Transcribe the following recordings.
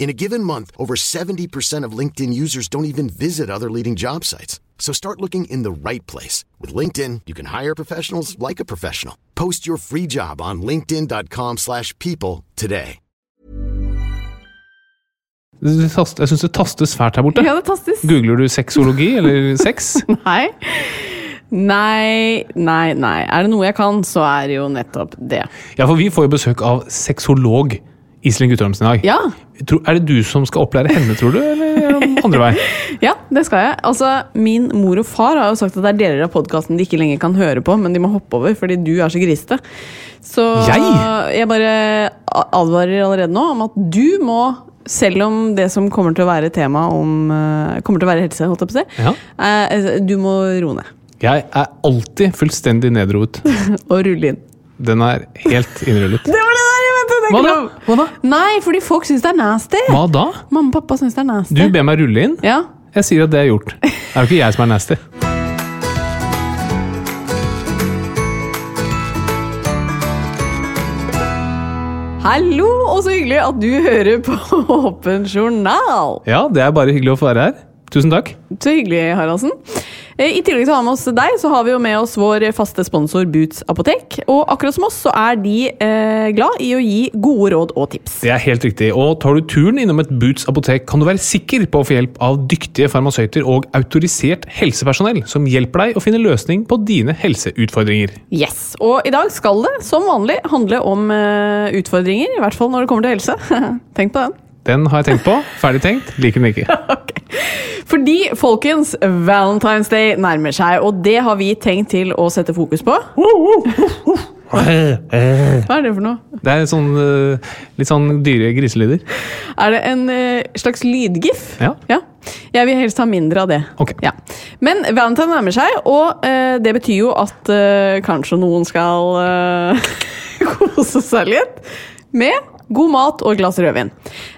In a given month, over 70% of LinkedIn users don't even visit other leading job sites. So start looking in the right place. With LinkedIn, you can hire professionals like a professional. Post your free job on linkedin.com slash people today. Det tast- Jeg syns det tastes fælt her borte. Ja, det tastes. Googler du sexologi eller sex? Nei. Nei, nei, nei. Er det noe jeg kan, så er det jo nettopp det. Ja, for vi får jo besøk av sexolog Iselin Guttormsen i dag. Ja, Er det du som skal opplære henne, tror du, eller er andre vei? ja, det skal jeg. Altså, Min mor og far har jo sagt at det er deler av podkasten de ikke lenger kan høre på, men de må hoppe over fordi du er så grisete. Så Jeg? jeg bare advarer allerede nå om at du må, selv om det som kommer til å være tema om eh, Kommer til å være helse, holdt jeg på å si, Ja. eh, du må roe ned. Jeg er alltid fullstendig nedroet. Og rulle inn. Den er helt innrullet. Det var det Hva da? Hva da? Nei, fordi folk syns det er nasty. Hva da? Mamma og pappa syns det er nasty. Du ber meg rulle inn? Ja. Jeg sier at det er gjort. Det er jo ikke jeg som er nasty. Hallo, og så hyggelig at du hører på Åpen journal. Ja, det er bare hyggelig å få være her. Tusen takk. Så hyggelig, Haraldsen. Eh, I tillegg til å ha med oss deg, så har vi jo med oss vår faste sponsor Boots apotek. Og akkurat som oss, så er de eh, glad i å gi gode råd og tips. Det er helt riktig. Og tar du turen innom et Boots apotek, kan du være sikker på å få hjelp av dyktige farmasøyter og autorisert helsepersonell som hjelper deg å finne løsning på dine helseutfordringer. Yes, Og i dag skal det som vanlig handle om eh, utfordringer, i hvert fall når det kommer til helse. Tenk på den. Den har jeg tenkt på. Ferdig tenkt. Liker den ikke. Fordi, folkens, Valentine's Day nærmer seg, og det har vi tenkt til å sette fokus på. Hva er det for noe? Det er sånn, eh, litt sånn dyre griselyder. Er det en eh, slags lydgif? Ja. Jeg vil helst ha mindre av det. Ok. Ja. Men Valentine nærmer seg, og eh, det betyr jo at eh, kanskje noen skal eh, kose seg litt med god mat og et glass rødvin.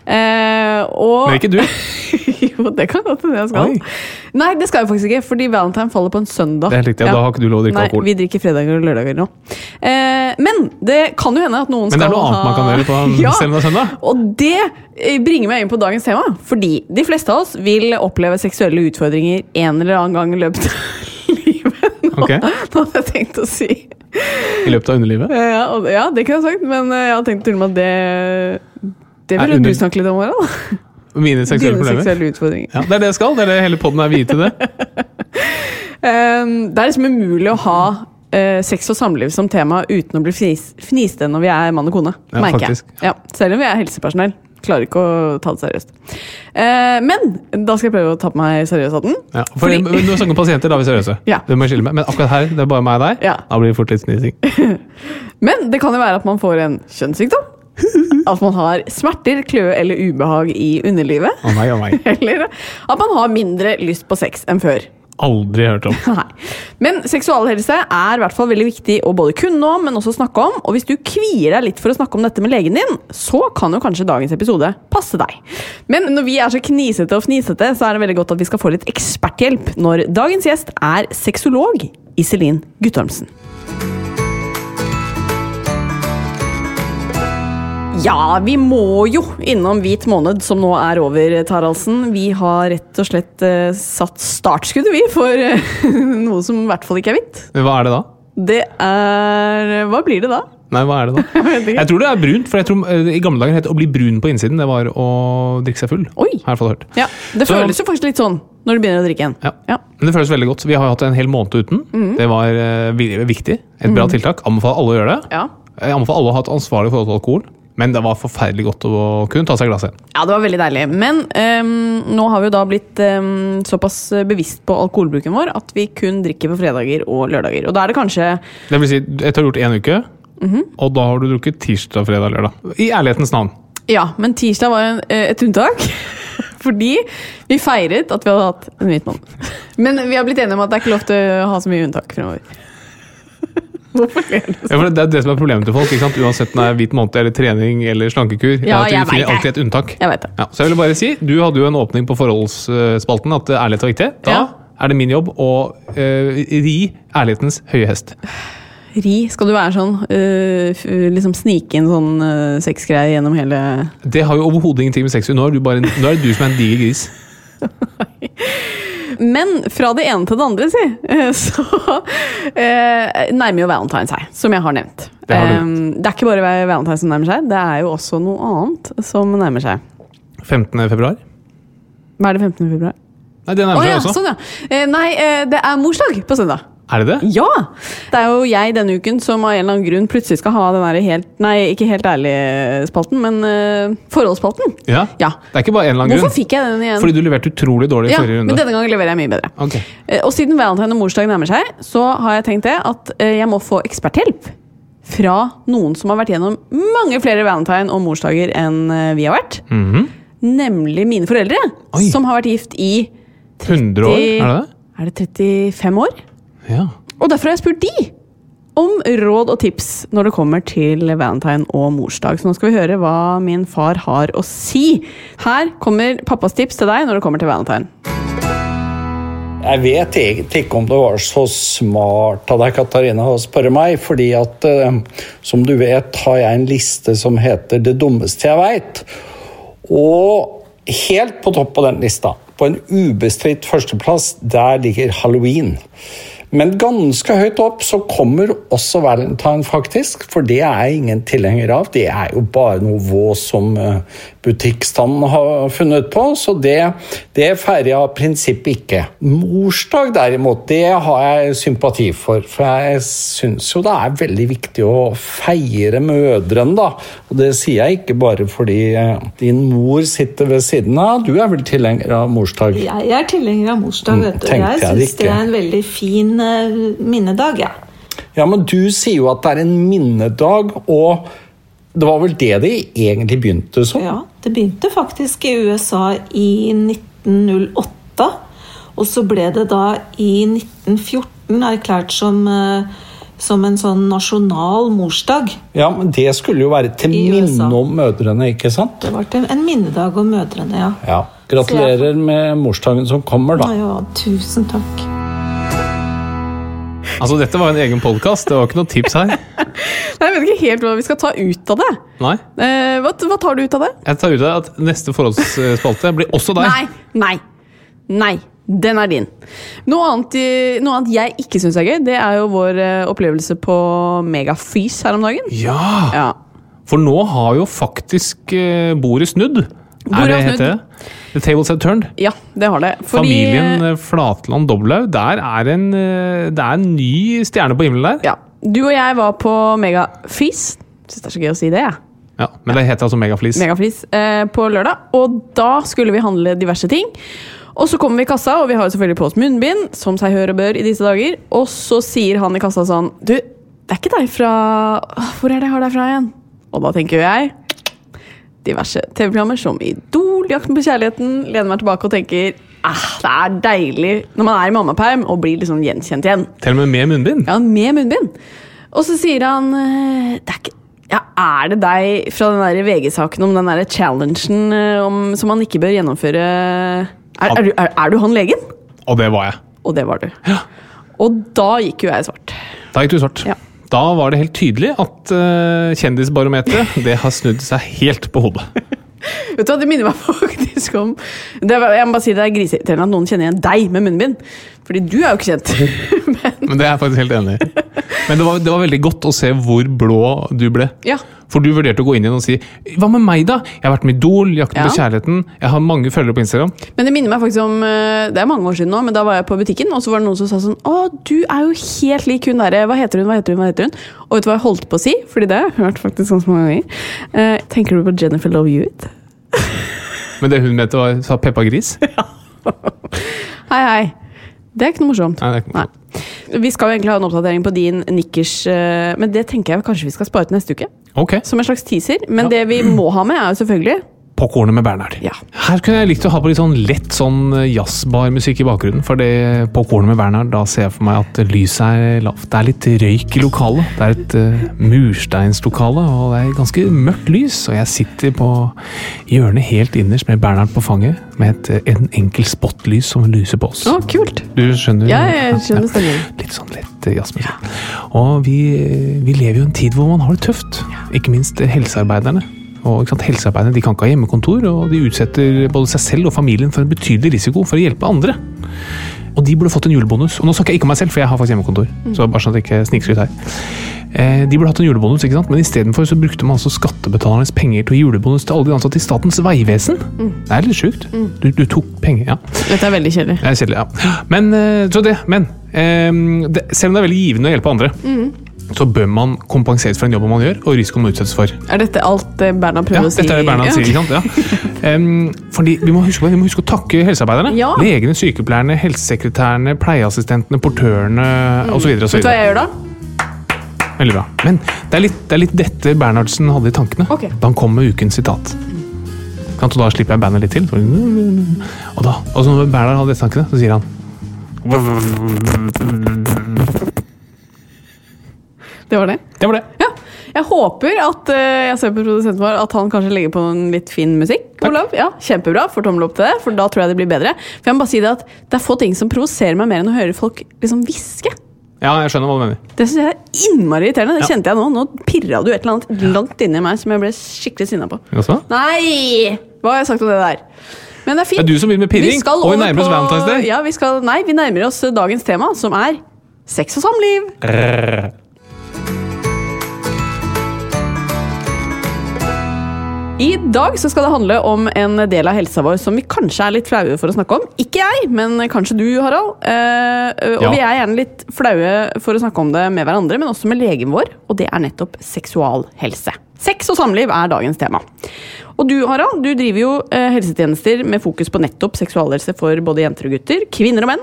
Eh, og Men ikke du. jo, det kan godt hende jeg skal. Oi. Nei, det skal jeg faktisk ikke, fordi Valentine faller på en søndag. Det er helt riktig, ja. Da har ikke du lov å drikke Nei, alkohol. vi drikker fredager og lørdager nå. Eh, men det kan jo hende at noen skal ha Men det er noe annet man kan gjøre på en ja, selv om søndag. og det eh, bringer meg inn på dagens tema. Fordi de fleste av oss vil oppleve seksuelle utfordringer en eller annen gang i løpet livet. Nå, hadde jeg tenkt å si I løpet av underlivet. ja, og, ja, det kunne jeg sagt, men eh, jeg har tenkt til og med at det Det ville vil under- du snakke litt om, Harald. Mine seksuelle Dine problemer. seksuelle utfordringer. Ja, det er det jeg skal. Det er det hele podden er viet til det. Um, det er liksom umulig å ha Uh, sex og samliv som tema uten å bli fnis, fniste når vi er mann og kone. Ja, merker faktisk. jeg. Ja, selv om vi er helsepersonell. Klarer ikke å ta det seriøst. Eh, men da skal jeg prøve å ta på meg seriøsheten. Ja, for Fordi- Når vi snakker om pasienter, da er vi seriøse. Ja. Det må jeg skille med. Men akkurat her, det er bare meg og deg. Ja. Da blir det fort litt snising. Men det kan jo være at man får en kjønnssykdom. At man har smerter, kløe eller ubehag i underlivet. Å nei, å nei. Eller at man har mindre lyst på sex enn før. Aldri hørt om. Nei. Men seksualhelse er i hvert fall veldig viktig å både kunne om, men også snakke om. Og hvis du kvier deg litt for å snakke om dette med legen din, så kan jo kanskje dagens episode passe deg. Men når vi er så knisete og fnisete, så er det veldig godt at vi skal få litt eksperthjelp når dagens gjest er sexolog Iselin Guttormsen. Ja, vi må jo innom hvit måned, som nå er over, Taraldsen. Vi har rett og slett uh, satt startskuddet, vi, for uh, noe som i hvert fall ikke er hvitt. Hva er det da? Det er Hva blir det da? Nei, hva er det da? Jeg tror det er brunt, for jeg tror eh, i gamle dager het å bli brun på innsiden. Det var å drikke seg full. Oi. Har jeg hørt. Ja, Det Så- føles jo faktisk litt sånn når du begynner å drikke igjen. Ja. Ja. Men det føles veldig godt. Vi har hatt en hel måned uten. Det var viktig. Et bra tiltak. Anbefaler alle å gjøre det. Ja. Jeg anbefaler alle å ha et ansvarlig forhold til alkohol. Men det var forferdelig godt å kunne ta seg et glass igjen. ja, det var veldig deilig. Men um, nå har vi jo da blitt um, såpass bevisst på alkoholbruken vår at vi kun drikker på fredager og lørdager. Og da er det kanskje Det vil si, etter å ha gjort én uke, og da har du drukket tirsdag, fredag, lørdag. I ærlighetens navn. Ja, men tirsdag var en, eh, et unntak. Fordi vi feiret at vi hadde hatt en hvit mann. Men vi har blitt enige om at det er ikke lov til å ha så mye unntak fremover. Hvorfor ler du? Ja, det er det som er problemet til folk. Uansett om det er hvit måned eller trening eller slankekur. Ja, jeg vet alltid et unntak. Jeg vet det. Ja, så jeg vil bare si, Du hadde jo en åpning på forholdsspalten at ærlighet var viktig. Da Ja. er det min jobb å uh, ri ærlighetens høye hest. Ri, skal du være sånn Uh, liksom snike inn sånn uh, sexgreier gjennom hele Det har jo overhodet ingenting med sex å gjøre. Nå nå er det du som er en diger gris. Men fra det ene til det andre, si, eh, så eh, nærmer jo Valentine seg, som jeg har nevnt. Det har Eh, det er ikke bare Valentine som nærmer seg, det er jo også noe annet som nærmer seg. 15. februar. Hva er det 15. februar? Nei, det nærmer nærmer seg ja, også. sånn ja. Eh, nei, eh, det er morsdag på søndag. Er det det? Ja! Det er jo jeg denne uken som av en eller annen grunn plutselig skal ha den der helt Nei, ikke helt ærlig-spalten, men uh, forholdsspalten. Ja. Ja. Det er ikke bare en eller annen Hvorfor grunn. fikk jeg den igjen? Fordi du leverte utrolig dårlig i ja, forrige men denne gangen leverer jeg mye bedre. Okay. Uh, Og siden valentine og morsdag nærmer seg, så har jeg tenkt det at uh, jeg må få eksperthjelp fra noen som har vært gjennom mange flere valentine og morsdager enn vi har vært. Mhm. Nemlig mine foreldre, Oi. som har vært gift i 100 år, er det det? Er det 35 år? Ja. Og derfor har jeg spurt de om råd og tips når det kommer til valentine og morsdag. Så nå skal vi høre hva min far har å si. Her kommer pappas tips til deg når det kommer til valentine. Jeg vet egentlig ikke om det var så smart av deg, Katarina, å spørre meg, fordi at eh, som du vet, har jeg en liste som heter 'Det dummeste jeg veit'. Og helt på topp på den lista, på en ubestridt førsteplass, der ligger halloween. Men ganske høyt opp så kommer også valentine, faktisk. For det er jeg ingen tilhenger av. Det er jo bare noe vås som eh, butikkstanden har funnet på. Så det, det feirer jeg av prinsipp ikke. Morsdag derimot, det har jeg sympati for. For jeg syns jo det er veldig viktig å feire mødrene, da. Og det sier jeg ikke bare fordi eh, din mor sitter ved siden av. Du er vel tilhenger av morsdag? Jeg er tilhenger av morsdag. Mm, vet du. tenkte Jeg jeg det syns det ikke. er en veldig fin minnedag, minnedag. Ja. Ja, men du sier jo at det er en minnedag, og det var vel det det egentlig begynte som? ja, Det begynte faktisk i USA i 1908. Og så ble det da i 1914 erklært som, eh, som en sånn nasjonal morsdag. Ja, men det skulle jo være til minne om mødrene, ikke sant? Det var til en minnedag om mødrene, ja. Ja. Gratulerer med morsdagen som kommer, da. Ja, ja, tusen takk. Altså, dette var en egen podkast, det var ikke noe tips her. Nei, Jeg vet ikke helt hva vi skal ta ut av det. Nei. Eh, hva, hva tar du ut av det? Jeg tar ut av at neste forholdsspalte blir også deg. Nei, nei, nei. Den er din. Noe annet, noe annet jeg ikke syns er gøy, det er jo vår eh, opplevelse på Megafys her om dagen. Ja! Ja. For nå har jo faktisk eh, bordet snudd. Er det har heter det? The tables have turned. ja, det har det. Fordi, Familien eh, Flatland Doblaug. der er en, eh, det er en ny stjerne på himmelen der. ja, Du og jeg var på Megafis. Syns det er så gøy å si det, jeg. Ja, men det heter altså Megaflis. Megaflis eh, på lørdag. Og da skulle vi handle diverse ting. Og så kommer vi i kassa, og vi har selvfølgelig på oss munnbind, som seg hør og bør i disse dager. Og så sier han i kassa sånn Du, det er ikke deg fra Hvor er det jeg har deg fra igjen? Og da tenker jo jeg diverse TV-programmer som Idol, Jakten på kjærligheten, lener meg tilbake og tenker ah, det er deilig når man er i mammaperm og blir liksom gjenkjent igjen. Til og med med munnbind. Ja, med munnbind. Og så sier han eh, det er, ikke, ja, er det deg fra den VG-saken om den der challengen eh, om, som man ikke bør gjennomføre er, er, du- er, er du han legen? Og det var jeg. Og det var du. Og da gikk jo jeg svart. Da gikk du svart. Ja. Da var det helt tydelig at uh, kjendisbarometeret det har snudd seg helt på hodet. Vet du hva, Det minner meg faktisk om det Jeg må bare si det er griseirriterende at noen kjenner igjen deg med munnbind. Fordi du er jo ikke kjent. Men det er jeg faktisk helt enig i. Men det var, det var veldig godt å se hvor blå du ble. Ja. For du vurderte å gå inn igjen og si Hva med meg, da? Jeg har vært med Idol, Jakten på kjærligheten. Jeg har mange følgere på Instagram. Men det minner meg faktisk om eh, Det er mange år siden nå, men da var jeg på butikken, og så var det noen som sa sånn Å, du er jo helt lik hun derre Hva heter hun, hva heter hun, hva heter hun? Og vet du hva jeg holdt på å si? Fordi det har jeg hørt faktisk ganske mange ganger. Eh, tenker du på Jennifer Love Hewitt? Men det hun mente, var sa Peppa Gris. Hei, hei. Det er ikke noe morsomt. Nei, ikke morsomt. Vi skal jo egentlig ha en oppdatering på din nikkers, eh, men det tenker jeg kanskje vi skal spare til neste uke. Okay. Som en slags teaser. Men Ja. det vi må ha med, er jo selvfølgelig Popkornet med Bernhard. Ja. Her kunne jeg likt å ha på litt sånn lett sånn jazzbarmusikk i bakgrunnen. For det popkornet med Bernhard, da ser jeg for meg at lyset er lavt. Det er litt røyk i lokalet. Det er et uh, mursteinslokale, og det er ganske mørkt lys. Og jeg sitter på hjørnet helt innerst med Bernhard på fanget, med et, eh, en enkel spotlys som lyser på oss. Å, kult! Du skjønner? Ja, jeg skjønner stemningen. Litt sånn lett jazzmusikk. Ja. Og vi, vi lever jo i en tid hvor man har det tøft. Ikke minst eh, helsearbeiderne. Og sant, Helsearbeiderne de kan ikke ha hjemmekontor, og de utsetter både seg selv og familien for en betydelig risiko for å hjelpe andre. Og de burde fått en julebonus. Og nå snakker jeg ikke om meg selv, for jeg har faktisk hjemmekontor. Så bare sånn at det ikke snikskryt her. Eh, de burde hatt en julebonus, ikke sant? men istedenfor så brukte man altså skattebetalernes penger til julebonus til alle de ansatte i Statens vegvesen. Det er litt sjukt. Du, du tok penger, ja. Dette er veldig kjedelig. Det er kjedelig, ja. Men, eh, så det, men eh, det, selv om det er veldig givende å hjelpe andre, så bør man kompenseres for den jobben man gjør, og risikoen man utsettes for. Er dette alt eh, Bernhard Ja, prøver å si? dette er det Bernhard sier, ikke sant? Ja. Um, fordi vi må, huske, vi må huske å takke helsearbeiderne. Ja. Legene, sykepleierne, helsesekretærene, pleieassistentene, portørene osv. Vet du hva jeg gjør da? Veldig bra. Men det er, litt, det er litt dette Bernhardsen hadde i tankene Ok. da han kom med ukens sitat. Kan du da slipper jeg bandet litt til. Og da, og så når Bernhard hadde disse tankene, så sier han Det var det? Det var det. Ja. Jeg håper at uh, jeg ser på produsenten vår at han kanskje legger på en litt fin musikk. Ja, Kjempebra. Får tommel opp til det, for da tror jeg det blir bedre. For jeg må bare si Det at det er få ting som provoserer meg mer enn å høre folk liksom hviske. Ja, jeg skjønner hva du mener. Det synes jeg er innmari irriterende. Det Ja. kjente jeg nå. Nå pirra du et eller annet langt inni meg som jeg ble skikkelig sinna på. Også? Nei! Hva har jeg sagt om det der? Men det er fint. Det er du som begynner med pirring, Vi og vi nærmer oss Valentine's Day. Ja, vi skal, nei, vi nærmer oss dagens tema, som er sex og samliv. I dag så skal det handle om en del av helsa vår som vi kanskje er litt flaue for å snakke om. Ikke jeg, men kanskje du, Harald. Eh, og Ja. vi er gjerne litt flaue for å snakke om det med hverandre, men også med legen vår, og det er nettopp seksualhelse. Sex og samliv er dagens tema. Og du, Harald, du driver jo eh, helsetjenester med fokus på nettopp seksualhelse for både jenter og gutter, kvinner og menn.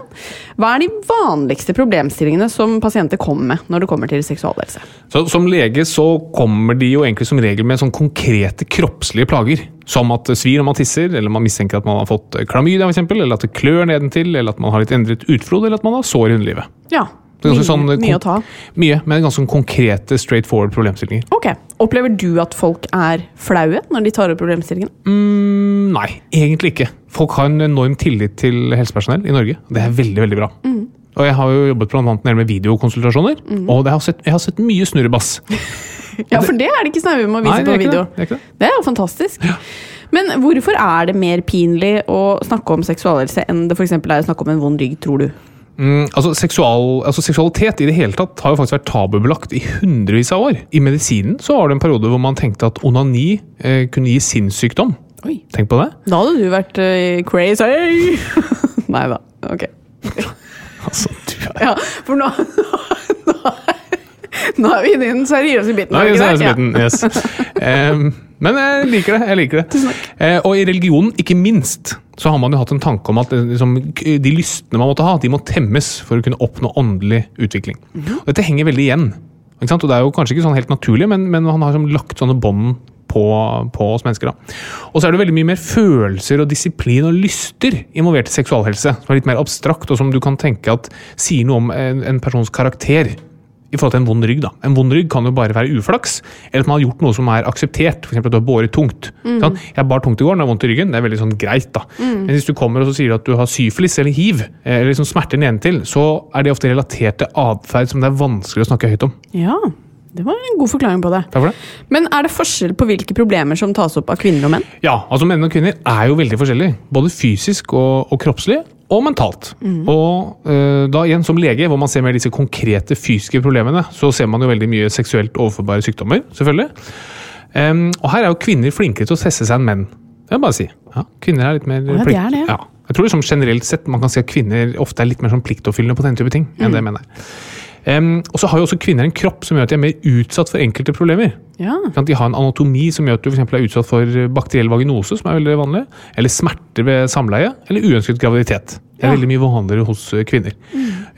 Hva er de vanligste problemstillingene som pasienter kommer med når det kommer til seksualhelse? Så Som lege så kommer de jo egentlig som regel med sånn konkrete kroppslige plager. Som at det svir når man tisser, eller man mistenker at man har fått klamydia, eksempel, eller at det klør nedentil, eller at man har litt endret utflod, eller at man har sår i underlivet. Ja, mye, sånn, mye å ta. Mye, men ganske sånn konkrete, straightforward problemstillinger. Ok. Opplever du at folk er flaue når de tar opp problemstillingen? Mm, nei, egentlig ikke. Folk har en enorm tillit til helsepersonell i Norge. Det er veldig, veldig bra. Og jeg har jo jobbet blant annet med videokonsultasjoner, og det har sett, jeg har sett mye snurrebass. Ja, for det er det ikke snaue med å vise Nei, på video. det. Det er det. Er jo fantastisk. Men hvorfor er det mer pinlig å snakke om seksualhelse enn det for er å snakke om en vond rygg, tror du? Mm, altså, seksual, altså Seksualitet i det hele tatt har jo faktisk vært tabubelagt i hundrevis av år. I medisinen så var det en periode hvor man tenkte at onani eh, kunne gi sinnssykdom. Oi. Tenk på det. Da hadde du vært uh, crazy! Nei da. Ok. Altså, du er Ja, for nå, nå, nå er vi inne i den seriøse biten. Nå er vi i den det? biten, yes. Men jeg liker det. jeg liker det. Tusen takk. og i religionen, ikke minst, så har man jo hatt en tanke om at eh, liksom, de lystne man måtte ha, de må temmes for å kunne oppnå åndelig utvikling. Mhm. Og Dette henger veldig igjen. Ikke sant? Og Det er jo kanskje ikke sånn helt naturlig, men, men han har liksom lagt sånne bånd på, på oss mennesker. da. Og så er det veldig mye mer følelser og disiplin og lyster involvert i seksualhelse, som er litt mer abstrakt, og som du kan tenke at sier noe om en, en persons karakter i forhold til en vond rygg. da. En vond rygg kan jo bare være uflaks, eller at man har gjort noe som er akseptert. F.eks. at du har båret tungt. Sånn, jeg bar tungt i går, jeg har vondt i ryggen. Det er veldig sånn greit. da. Men hvis du kommer og så sier at du har syfilis eller hiv, eh, eller liksom smerter nedentil, så er det ofte relatert til atferd som det er vanskelig å snakke høyt om. Ja, det var en god forklaring på det. Takk for det. Men er det forskjell på hvilke problemer som tas opp av kvinner og menn? Ja, altså menn og kvinner er jo veldig forskjellige. Både fysisk og, og kroppslig, og mentalt. Og uh, da igjen som lege, hvor man ser mer disse konkrete fysiske problemene, så ser man jo veldig mye seksuelt overforbare sykdommer, selvfølgelig. Um, og her er jo kvinner flinkere til å teste seg enn menn. Det vil jeg bare si. Ja, kvinner er litt mer ja, de Det det. Ja. Jeg tror liksom generelt sett man kan si at kvinner ofte er litt mer sånn pliktoppfyllende på den type ting enn det menn er. Em, og så har jo også kvinner en kropp som gjør at de er mer utsatt for enkelte problemer. Ja. De har en anatomi som gjør at du for er utsatt for bakteriell vaginose, som er veldig vanlig, eller smerter ved samleie, eller uønsket graviditet. Det er Ja. veldig mye vanligere hos kvinner. kvinner.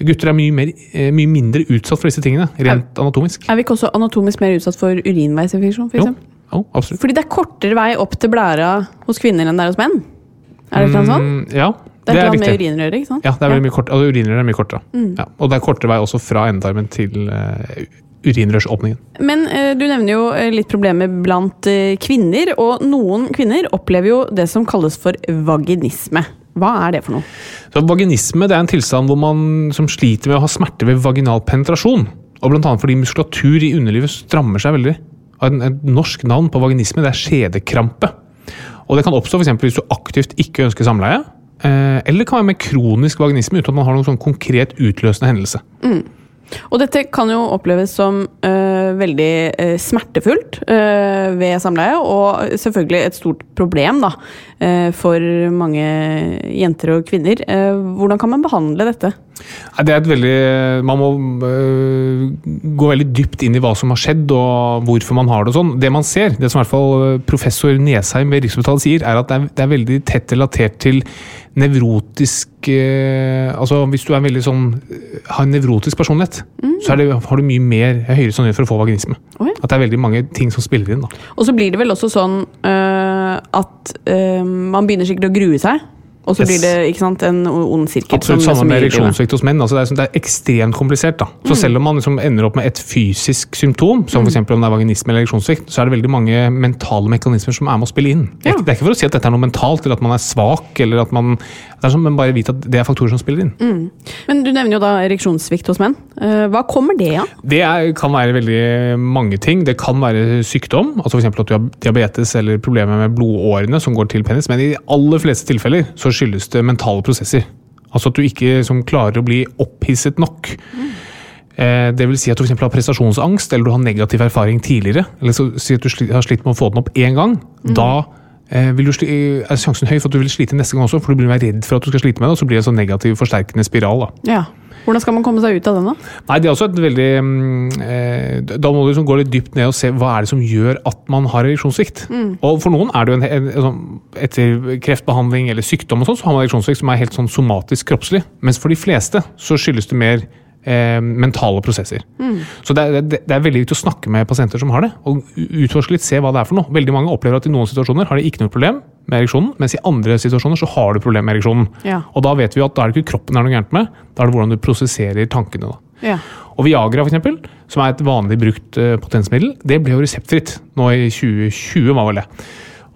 Gutter er mye, mer, eh, mye mindre utsatt for disse tingene, rent anatomisk. Er vi ikke også anatomisk mer utsatt for urinveisinfeksjon? For Jo, jo, absolutt. Fordi det er kortere vei opp til blæra hos kvinner enn det er hos menn? Er det mm, sånn? Mm, ja, Det det er er et eller annet med urinrøret, ikke sant? Ja, det er veldig mye kort, altså urinrør er mye kortere. Ja, og det er kortere vei også fra endetarmen til uh, urinrørsåpningen. Men uh, du nevner jo eh, litt problemer blant uh, kvinner, og noen kvinner opplever jo det som kalles for vaginisme. Hva er det for noe? Så Vaginisme det er en tilstand hvor man som sliter med å ha smerte ved vaginal penetrasjon. Og annet fordi muskulatur i underlivet strammer seg veldig. Et norsk navn på vaginisme det er skjedekrampe. Og Det kan oppstå for hvis du aktivt ikke ønsker samleie. Eh, Eller det kan være med kronisk vaginisme uten at man har noen sånn konkret utløsende hendelse. Og dette kan jo oppleves som eh, veldig eh, smertefullt eh, ved samleie, og selvfølgelig et stort problem da, for mange jenter og kvinner. Hvordan kan man behandle dette? Nei, Det er et veldig, Man må øh, gå veldig dypt inn i hva som har skjedd og hvorfor man har det og sånn. Det man ser, det som i hvert fall øh, professor Nesheim ved Rikshospitalet sier, er at det er, det er veldig tett relatert til nevrotisk øh, Altså hvis du er veldig sånn øh, har en nevrotisk personlighet, så er det, har du mye mer høyere sannsynlighet for å få vaginisme. Oi. At det er veldig mange ting som spiller inn. da. Og så blir det vel også sånn øh, at eh, man begynner sikkert å grue seg, og så Yes. blir det sant, en ond sirkel. Absolutt som- samme med ereksjonssvikt hos menn. Altså det, er, det er ekstremt komplisert. da. Så selv om man liksom ender opp med et fysisk symptom, som f.eks. om det er vaginisme eller ereksjonssvikt, så er det veldig mange mentale mekanismer som er med å spille inn. Ja. det er ikke for å si at dette er noe mentalt, eller at man er svak, eller at man det er som, Men bare vite at det er faktorer som spiller inn. Men du nevner jo da ereksjonssvikt hos menn. Eh, hva kommer det av? Det er, kan være veldig mange ting. Det kan være sykdom, altså f.eks. at du har diabetes eller problemer med blodårene som går til penis, men i de aller fleste tilfeller så skyldes det mentale prosesser. Altså at du ikke som klarer å bli opphisset nok. Mm. det vil si at du for har prestasjonsangst, eller du har negativ erfaring tidligere. Eller så si at du har slitt med å få den opp én gang. Da eh, vil du er sjansen høy for at du vil slite neste gang også, for du blir redd for at du skal slite med det, og så blir det en sånn negativ, forsterkende spiral. da. Ja. Hvordan skal man komme seg ut av den, da? Nei, det er også et veldig mm, eh, Da må du liksom gå litt dypt ned og se hva er det som gjør at man har ereksjonssvikt. Og for noen er det jo en, en, en, sånn- etter kreftbehandling eller sykdom og sånn, så har man ereksjonssvikt som er helt sånn somatisk kroppslig. Mens for de fleste så skyldes det mer eh, mentale prosesser. Så det er, det, det er veldig viktig å snakke med pasienter som har det, og utforske litt, se hva det er for noe. Veldig mange opplever at i noen situasjoner har de ikke noe problem med ereksjonen, mens i andre situasjoner så har du problem med ereksjonen. Ja. Og da vet vi at da er det ikke kroppen det er noe gærent med, da er det hvordan du prosesserer tankene. da. Ja. Og Viagra, for eksempel, som er et vanlig brukt eh, potensmiddel, det ble jo reseptfritt nå i 2020. var vel det.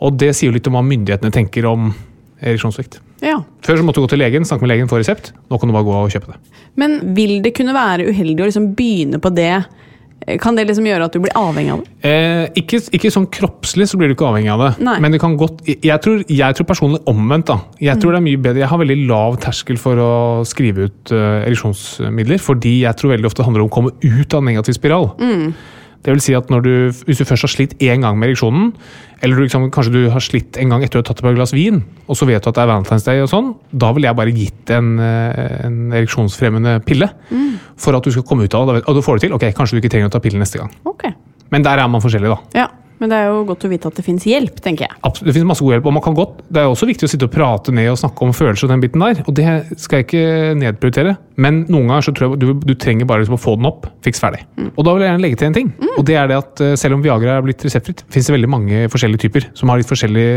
Og det sier jo litt om hva myndighetene tenker om ereksjonssvikt. ja. Før så måtte du gå til legen, snakke med legen, få resept. Nå kan du bare gå og kjøpe det. Men vil det kunne være uheldig å liksom begynne på det? Kan det liksom gjøre at du blir avhengig av det? Eh, ikke, ikke sånn kroppslig så blir du ikke avhengig av det. Nei. Men det kan godt Jeg tror, jeg tror personlig omvendt. da. Jeg tror det er mye bedre Jeg har veldig lav terskel for å skrive ut uh, ereksjonsmidler, fordi jeg tror veldig ofte det handler om å komme ut av en negativ spiral. Det vil si at når du, Hvis du først har slitt én gang med ereksjonen, eller liksom, kanskje du har slitt en gang etter du har tatt et par glass vin, og så vet du at det er Valentine's Day, og sånn, da ville jeg bare gitt en, eh, en ereksjonsfremmende pille. For at du skal komme ut av det. Og du får det til. Ok, kanskje du ikke trenger å ta pillen neste gang. Ok. Men der er man forskjellig, da. Ja. Men det er jo godt å vite at det finnes hjelp, tenker jeg. Absolutt, det finnes masse god hjelp, og man kan godt, Det er også viktig å sitte og prate ned og snakke om følelser og den biten der. og Det skal jeg ikke nedprioritere, men noen ganger så tror jeg du, du trenger bare liksom å få den opp. Fiks ferdig. Og da vil jeg gjerne legge til en ting. og det er det at eh, Selv om Viagra er blitt reseptfritt, finnes det veldig mange forskjellige typer som har litt forskjellig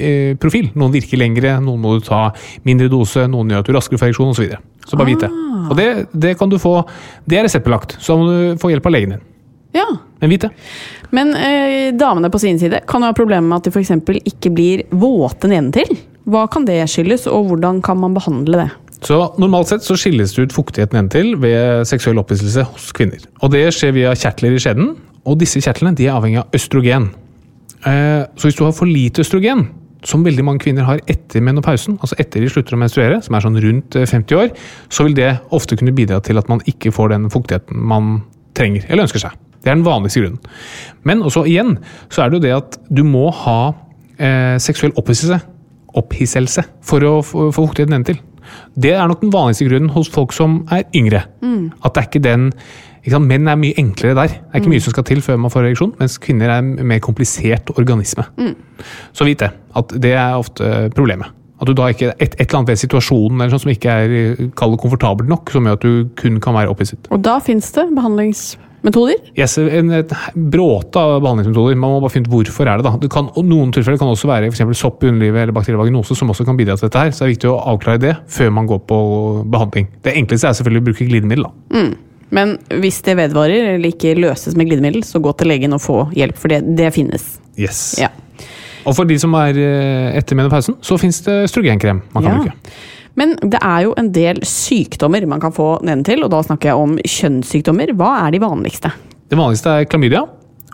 eh, profil. Noen virker lengre, noen må du ta mindre dose, noen gjør at du raskere får ereksjon osv. Så, videre. så bare vit det. Og det, det kan du få, det er reseptbelagt, så må du få hjelp av legen din. Ja. Men vit det. Men eh, damene på sin side kan jo ha problemer med at de f.eks. ikke blir våte nedentil. Hva kan det skyldes, og hvordan kan man behandle det? Så Normalt sett så skilles det ut fuktighet nedentil ved seksuell opphisselse hos kvinner. Og Det skjer via kjertler i skjeden, og disse kjertlene de er avhengig av østrogen. Eh, Så hvis du har for lite østrogen, som veldig mange kvinner har etter menopausen, altså etter de slutter å menstruere, som er sånn rundt eh, 50 år, så vil det ofte kunne bidra til at man ikke får den fuktigheten man trenger eller ønsker seg. Det er den vanligste grunnen. Men også igjen så er det jo det at du må ha eh, seksuell opphisselse, opphisselse for å få få fuktighet til. Det er nok den vanligste grunnen hos folk som er yngre. At det er ikke den ikke sant? Menn er mye enklere der. Det er ikke mye som skal til før man får ereksjon, mens kvinner er en mer komplisert organisme. Så vit det, at det er ofte problemet. At du da ikke, et, et eller annet ved situasjonen eller sånn som ikke er det komfortabelt nok, som gjør at du kun kan være opphisset. Og da fins det behandlingsmetoder. Yes, en, et bråte av behandlingsmetoder. Man må bare finne ut hvorfor er det da. Det kan, noen tilfeller kan også være for sopp i underlivet eller bakterievaginose, som også kan bidra til dette her. Så det er viktig å avklare det før man går på behandling. Det enkleste er selvfølgelig å bruke glidemiddel. da. Men hvis det vedvarer eller ikke løses med glidemiddel, så gå til legen og få hjelp, for det, det finnes. Yes. Ja. Og for de som er eh, etter menopausen, så fins det strogenkrem man kan Ja. bruke. Men det er jo en del sykdommer man kan få nedentil, og da snakker jeg om kjønnssykdommer. Hva er de vanligste? Det vanligste er klamydia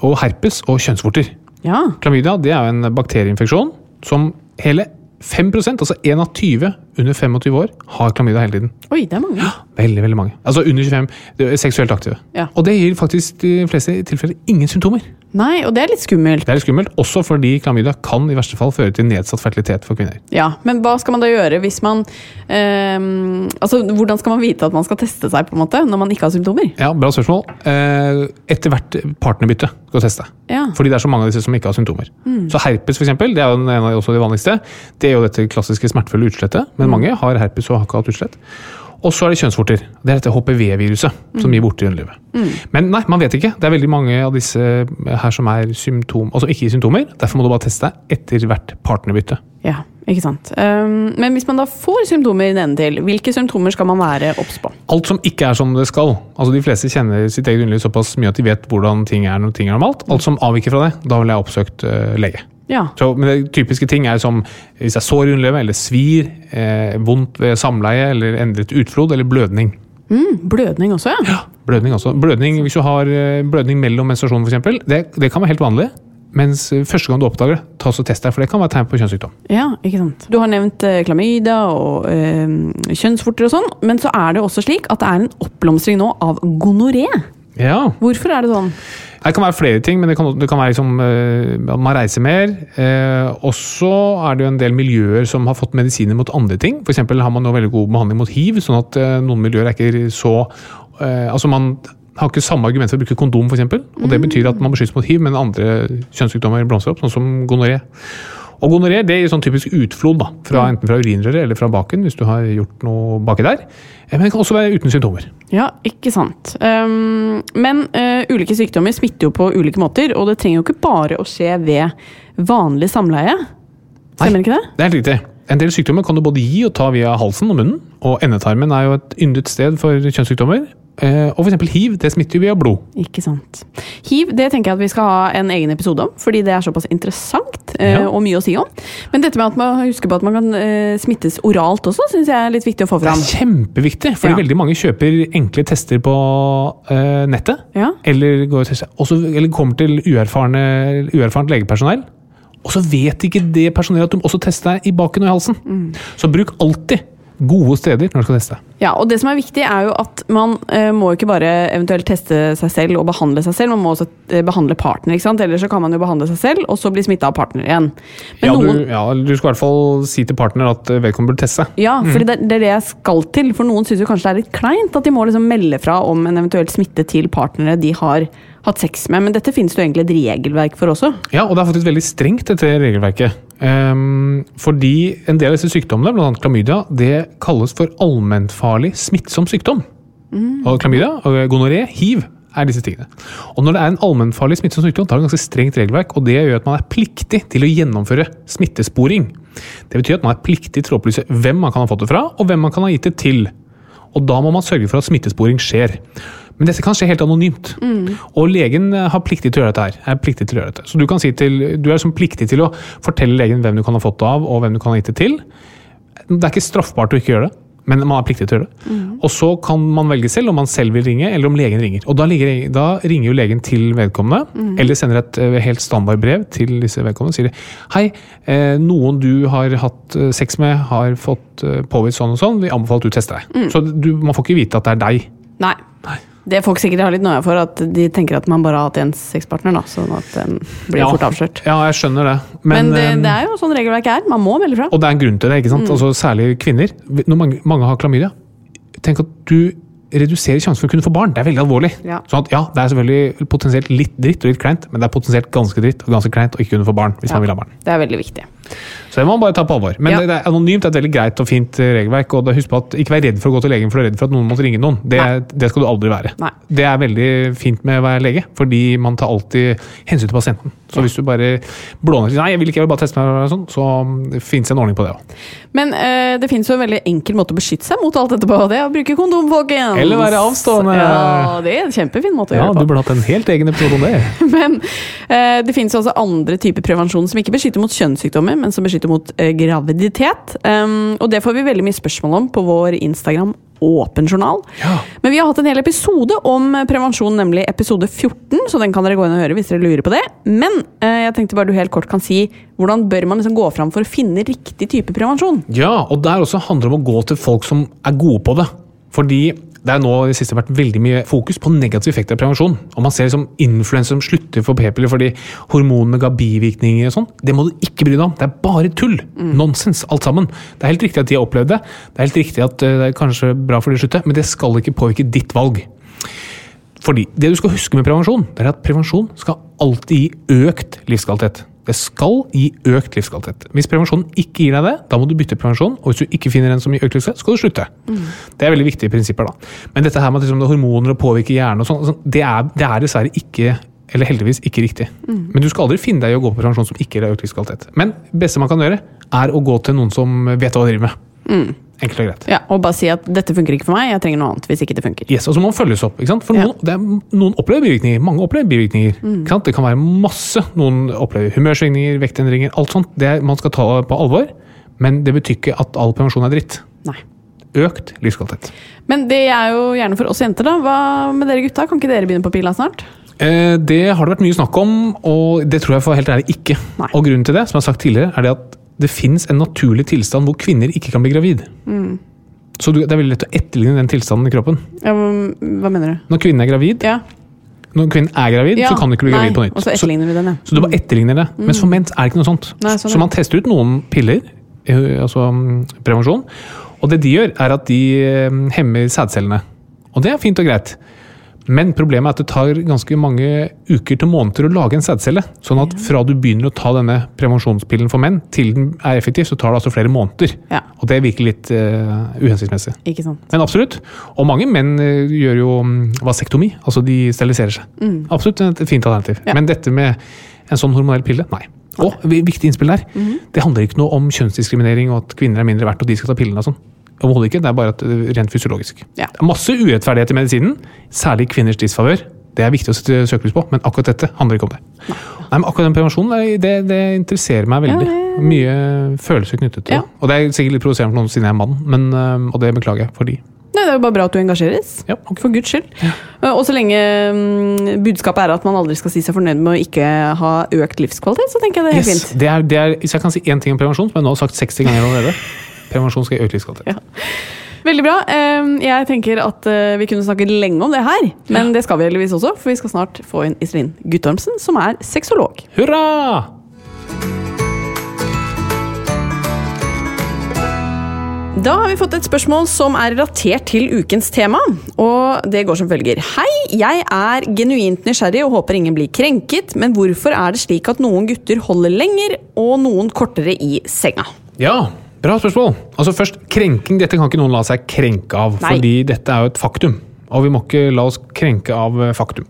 og herpes og kjønnsvorter. Ja, Klamydia det er jo en bakterieinfeksjon som hele 5% altså 1 av 20 under 25 år, har klamydia hele tiden. oi, det er mange. Veldig, veldig mange. Altså under 25, er seksuelt aktive. Ja. Og det gir faktisk de fleste tilfeller ingen symptomer. Nei, og det er litt skummelt. Det er litt skummelt, også fordi klamydia kan i verste fall føre til nedsatt fertilitet for kvinner. Ja, Men hva skal man da gjøre hvis man ehm, Altså, Hvordan skal man vite at man skal teste seg på en måte, når man ikke har symptomer? Ja, Bra spørsmål. Eh, etter hvert partnerbytte skal du teste. Ja. Fordi det er så mange av disse som ikke har symptomer. Så herpes for eksempel, det er jo en av de vanligste. Det er jo dette klassiske smertefulle utslettet, men mange har herpes og har ikke hatt utslett. Og så er det kjønnsvorter. Det er dette HPV-viruset som gir vorter i underlivet. Men nei, man vet ikke. Det er veldig mange av disse her som er symptom, altså ikke symptomer. Derfor må du bare teste deg etter hvert partnerbytte. Ja, ikke sant. Um, men hvis man da får symptomer i denne til, hvilke symptomer skal man være obs på? Alt som ikke er som det skal. Altså De fleste kjenner sitt eget underliv såpass mye at de vet hvordan ting er når ting er normalt. Alt som avviker fra det, da ville jeg oppsøkt uh, lege. Ja. Så, men typiske ting er som hvis er sår i underlivet, eller svir, eh, vondt ved samleie, eller endret utflod, eller blødning. Mm, blødning også, ja. Blødning også. Blødning, Hvis du har eh, blødning mellom menstruasjonen f.eks., det, det kan være helt vanlig. Mens eh, første gang du oppdager det, ta og test deg, for det kan være tegn på kjønnssykdom. Ja, ikke sant. Du har nevnt eh, klamydia og eh, kjønnsvorter og sånn, men så er det også slik at det er en oppblomstring nå av gonoré. Ja, Hvorfor er det sånn? Det kan være flere ting, men det kan, det kan være liksom, eh, at man reiser mer. Eh, også er det jo en del miljøer som har fått medisiner mot andre ting. For eksempel har man nå veldig god behandling mot hiv, sånn at eh, noen miljøer er ikke så eh, Altså man har ikke samme argument for å bruke kondom, f.eks. Og det betyr at man beskyttes mot hiv, men andre kjønnssykdommer blomstrer opp, sånn som gonoré. Og gonoré det gir sånn typisk utflod, da, fra, enten fra urinrøret eller fra baken, hvis du har gjort noe baki der. Eh, Men det kan også være uten symptomer. Ja, ikke sant. Um, men uh, ulike sykdommer smitter jo på ulike måter, og det trenger jo ikke bare å skje ved vanlig samleie. Stemmer ikke det? Det er helt riktig. En del sykdommer kan du både gi og ta via halsen og munnen. Og endetarmen er jo et yndet sted for kjønnssykdommer. Eh, Og f.eks. hiv det smitter jo via blod. Ikke sant. Hiv det tenker jeg at vi skal ha en egen episode om, fordi det er såpass interessant Ja. og mye å si om. Men dette med at man husker på at man kan eh, smittes oralt også, syns jeg er litt viktig å få fram. Det er kjempeviktig, fordi Ja. veldig mange kjøper enkle tester på uh, nettet. Ja. Eller, går også, eller kommer til uerfarne, uerfarent legepersonell. Og så vet ikke det personellet at de også tester deg i baken og i halsen. Mm. Så bruk alltid gode steder når du skal teste. Ja, og det som er viktig er jo at man eh, må ikke bare eventuelt teste seg selv og behandle seg selv, man må også eh, behandle partner, ikke sant? Ellers så kan man jo behandle seg selv, og så bli smitta av partner igjen. Men Ja, noen, du, ja, du skal i hvert fall si til partner at eh, vedkommende burde teste. Ja, for det, det er det jeg skal til. For noen syns jo kanskje det er litt kleint at de må liksom melde fra om en eventuell smitte til partnere de har hatt sex med. Men dette finnes det jo egentlig et regelverk for også. Ja, og det er faktisk veldig strengt, dette regelverket. Um, fordi en del av disse sykdommene, bl.a. klamydia, det kalles for allmennfarlig smittsom sykdom. Og klamydia og gonoré, hiv, er disse tingene. Og når det er en allmennfarlig smittsom sykdom, da er det ganske strengt regelverk, og det gjør at man er pliktig til å gjennomføre smittesporing. Det betyr at man er pliktig til å opplyse hvem man kan ha fått det fra, og hvem man kan ha gitt det til. Og da må man sørge for at smittesporing skjer. Men dette kan skje helt anonymt. Og legen eh, har pliktig til å gjøre dette her. Er pliktig til å gjøre dette. Så du, kan si til, du er som pliktig til å fortelle legen hvem du kan ha fått det av, og hvem du kan ha gitt det til. Det er ikke straffbart å ikke gjøre det, men man er pliktig til å gjøre det. Og så kan man velge selv om man selv vil ringe, eller om legen ringer. Og da, ligger, da ringer jo legen til vedkommende, eller sender et eh, helt standardbrev til disse vedkommende. Sier de hei, eh, noen du har hatt sex med, har fått påvist sånn og sånn, vi anbefaler at du tester deg. Så du, man får ikke vite at det er deg. Nei. Det folk sikkert har litt noia for, at de tenker at man bare har hatt én sexpartner, da, sånn at den blir Ja. fort avslørt. Ja, jeg skjønner det. Men, det, eh, det er jo sånn regelverket er. Man må melde fra. Og det er en grunn til det, ikke sant? Altså, særlig kvinner. Når mange, mange har klamydia, tenk at du reduserer sjansen for å kunne få barn. Det er veldig alvorlig. Ja. Sånn at ja, Det er selvfølgelig potensielt litt dritt og litt kleint, men det er potensielt ganske dritt og ganske kleint å ikke kunne få barn hvis Ja. man vil ha barn. Det er veldig viktig. Så det må man bare ta på alvor. Men Ja. det, det er anonymt det er et veldig greit og fint eh, regelverk. og Husk på at ikke vær redd for å gå til legen for du er redd for at noen måtte ringe noen. Det, det skal du aldri være. Nei. Det er veldig fint med å være lege, fordi man tar alltid hensyn til pasienten. Så hvis du bare blåner sier nei, jeg vil ikke, jeg vil bare teste meg, sånn, så fins en ordning på det òg. Men øh, det finnes jo en veldig enkel måte å beskytte seg mot alt dette på. Det er å bruke kondom, folkens! Eller være avstående. Ja, det er en kjempefin måte å Ja, gjøre du det på. burde hatt en helt egen episode om det. Men øh, det fins også andre typer prevensjon som ikke beskytter mot kjønnssykdommer, men som beskytter mot eh, graviditet. Um, og det får vi veldig mye spørsmål om på vår Instagram Åpen journal. Ja. Men vi har hatt en hel episode om eh, prevensjon, nemlig episode 14, så den kan dere gå inn og høre hvis dere lurer på det. Men eh, jeg tenkte bare du helt kort kan si hvordan bør man liksom gå fram for å finne riktig type prevensjon? Ja, og der også handler det om å gå til folk som er gode på det. Fordi det er nå i det siste vært veldig mye fokus på negativ effekt av prevensjon. Og man ser liksom influensere som slutter for p-piller fordi hormonene ga bivirkninger og sånn. Det må du ikke bry deg om. Det er bare tull. Nonsens, alt sammen. Det er helt riktig at de har opplevd det. Det er helt riktig at eh, det er kanskje bra for de å slutte, men det skal ikke påvirke ditt valg. Fordi det du skal huske med prevensjon, det er at prevensjon skal alltid gi økt livskvalitet. Det skal gi økt livskvalitet. Hvis prevensjonen ikke gir deg det, da må du bytte prevensjon. Og hvis du ikke finner en som gir økt livskvalitet, skal du slutte. Det er veldig viktige prinsipper. da. Men dette her med at liksom, det er hormoner og påvirker hjernen, og sånn, sånn, det, det er dessverre ikke eller heldigvis ikke riktig. Men du skal aldri finne deg i å gå på prevensjon som ikke gir deg økt livskvalitet. Men det beste man kan gjøre, er å gå til noen som vet hva de driver med. Enkelt og greit. Ja, Og bare si at dette funker ikke for meg, jeg trenger noe annet hvis ikke det funker. Yes, og så må man følges opp. ikke sant? For Ja. noen, det er, noen opplever bivirkninger. Mange opplever bivirkninger. Ikke sant? Det kan være masse. Noen opplever humørsvingninger, vektendringer, alt sånt. Det man skal ta på alvor. Men det betyr ikke at all prevensjon er dritt. Nei. Økt livskvalitet. Men det er jo gjerne for oss jenter, da. Hva med dere gutta? Kan ikke dere begynne på pila snart? Eh, det har det vært mye snakk om, og det tror jeg for helt ærlig ikke. Nei. Og grunnen til det, som jeg har sagt tidligere, er det at det fins en naturlig tilstand hvor kvinner ikke kan bli gravid. Så det er veldig lett å etterligne den tilstanden i kroppen. Ja, hva, mener du? Når kvinnen er gravid, Ja. når kvinnen er gravid ja. så kan du ikke bli Nei, gravid på nytt. Og så etterligner vi den, ja. Så du bare etterligner det. Mens for menn er det ikke noe sånt. Nei, sånn så man tester ut noen piller, eh, altså mm, prevensjon, og det de gjør, er at de eh, hemmer sædcellene. Og det er fint og greit. Men problemet er at det tar ganske mange uker til måneder å lage en sædcelle. Sånn at fra du begynner å ta denne prevensjonspillen for menn, til den er effektiv, så tar det altså flere måneder. Ja. Og det virker litt uh, uhensiktsmessig. Men absolutt. Og mange menn eh, gjør jo mm, vasektomi, altså de steriliserer seg. Absolutt et fint alternativ. Ja. Men dette med en sånn hormonell pille, nei. Og viktig innspill der. Det handler ikke noe om kjønnsdiskriminering og at kvinner er mindre verdt og de skal ta pillene og sånn. Overhodet ikke. Det er bare at, eh, rent fysiologisk. Ja. Det er masse urettferdighet i medisinen, særlig kvinners disfavør. Det er viktig å sette søkelys på, men akkurat dette handler ikke om det. Nei, men akkurat den prevensjonen, det, det interesserer meg veldig. Ja, Mye følelser knyttet til Ja. det. Og det er sikkert litt provoserende for noen siden jeg er mann, men, øh, og det beklager jeg for de. Nei, Det er jo bare bra at du engasjeres. Ja. For guds skyld. Ja. Og så lenge mm, budskapet er at man aldri skal si seg fornøyd med å ikke ha økt livskvalitet, så tenker jeg det er helt Yes, fint. det er, det er, hvis jeg kan si én ting om prevensjon, som jeg nå har sagt 60 ganger allerede Prevensjon skal gi økt. Ja. Veldig bra. Um, Jeg tenker at uh, vi kunne snakket lenge om det her, men det skal vi heldigvis også, for vi skal snart få inn Iselin Guttormsen, som er sexolog. Da har vi fått et spørsmål som er relatert til ukens tema. Og det går som følger. Hei, jeg er genuint nysgjerrig og håper ingen blir krenket, men hvorfor er det slik at noen gutter holder lenger og noen kortere i senga? Ja, bra spørsmål. Altså først, Krenking dette kan ikke noen la seg krenke av, Nei. fordi dette er jo et faktum. Og vi må ikke la oss krenke av eh, faktum.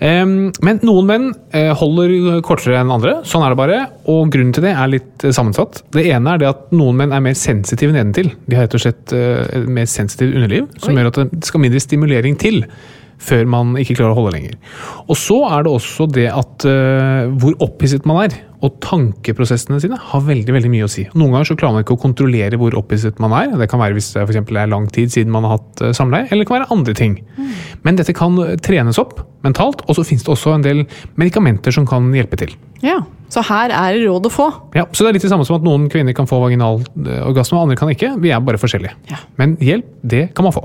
Men noen menn eh, holder kortere enn andre. Sånn er det bare. Og grunnen til det er litt eh, sammensatt. Det ene er det at noen menn er mer sensitive nedentil. De har rett og slett et mer sensitivt underliv, som gjør at det skal mindre stimulering til før man ikke klarer å holde lenger. Og så er det også det at uh, hvor opphisset man er, og tankeprosessene sine, har veldig veldig mye å si. Noen ganger så klarer man ikke å kontrollere hvor opphisset man er. Det kan være hvis det for er lang tid siden man har hatt eh, samleie, eller det kan være andre ting. Men dette kan trenes opp mentalt, og så finnes det også en del medikamenter som kan hjelpe til. Ja, Så her er det råd å få. Ja, så det er litt det samme som at noen kvinner kan få vaginal eh, orgasme, og andre kan ikke. Vi er bare forskjellige. Ja. Men hjelp, det kan man få.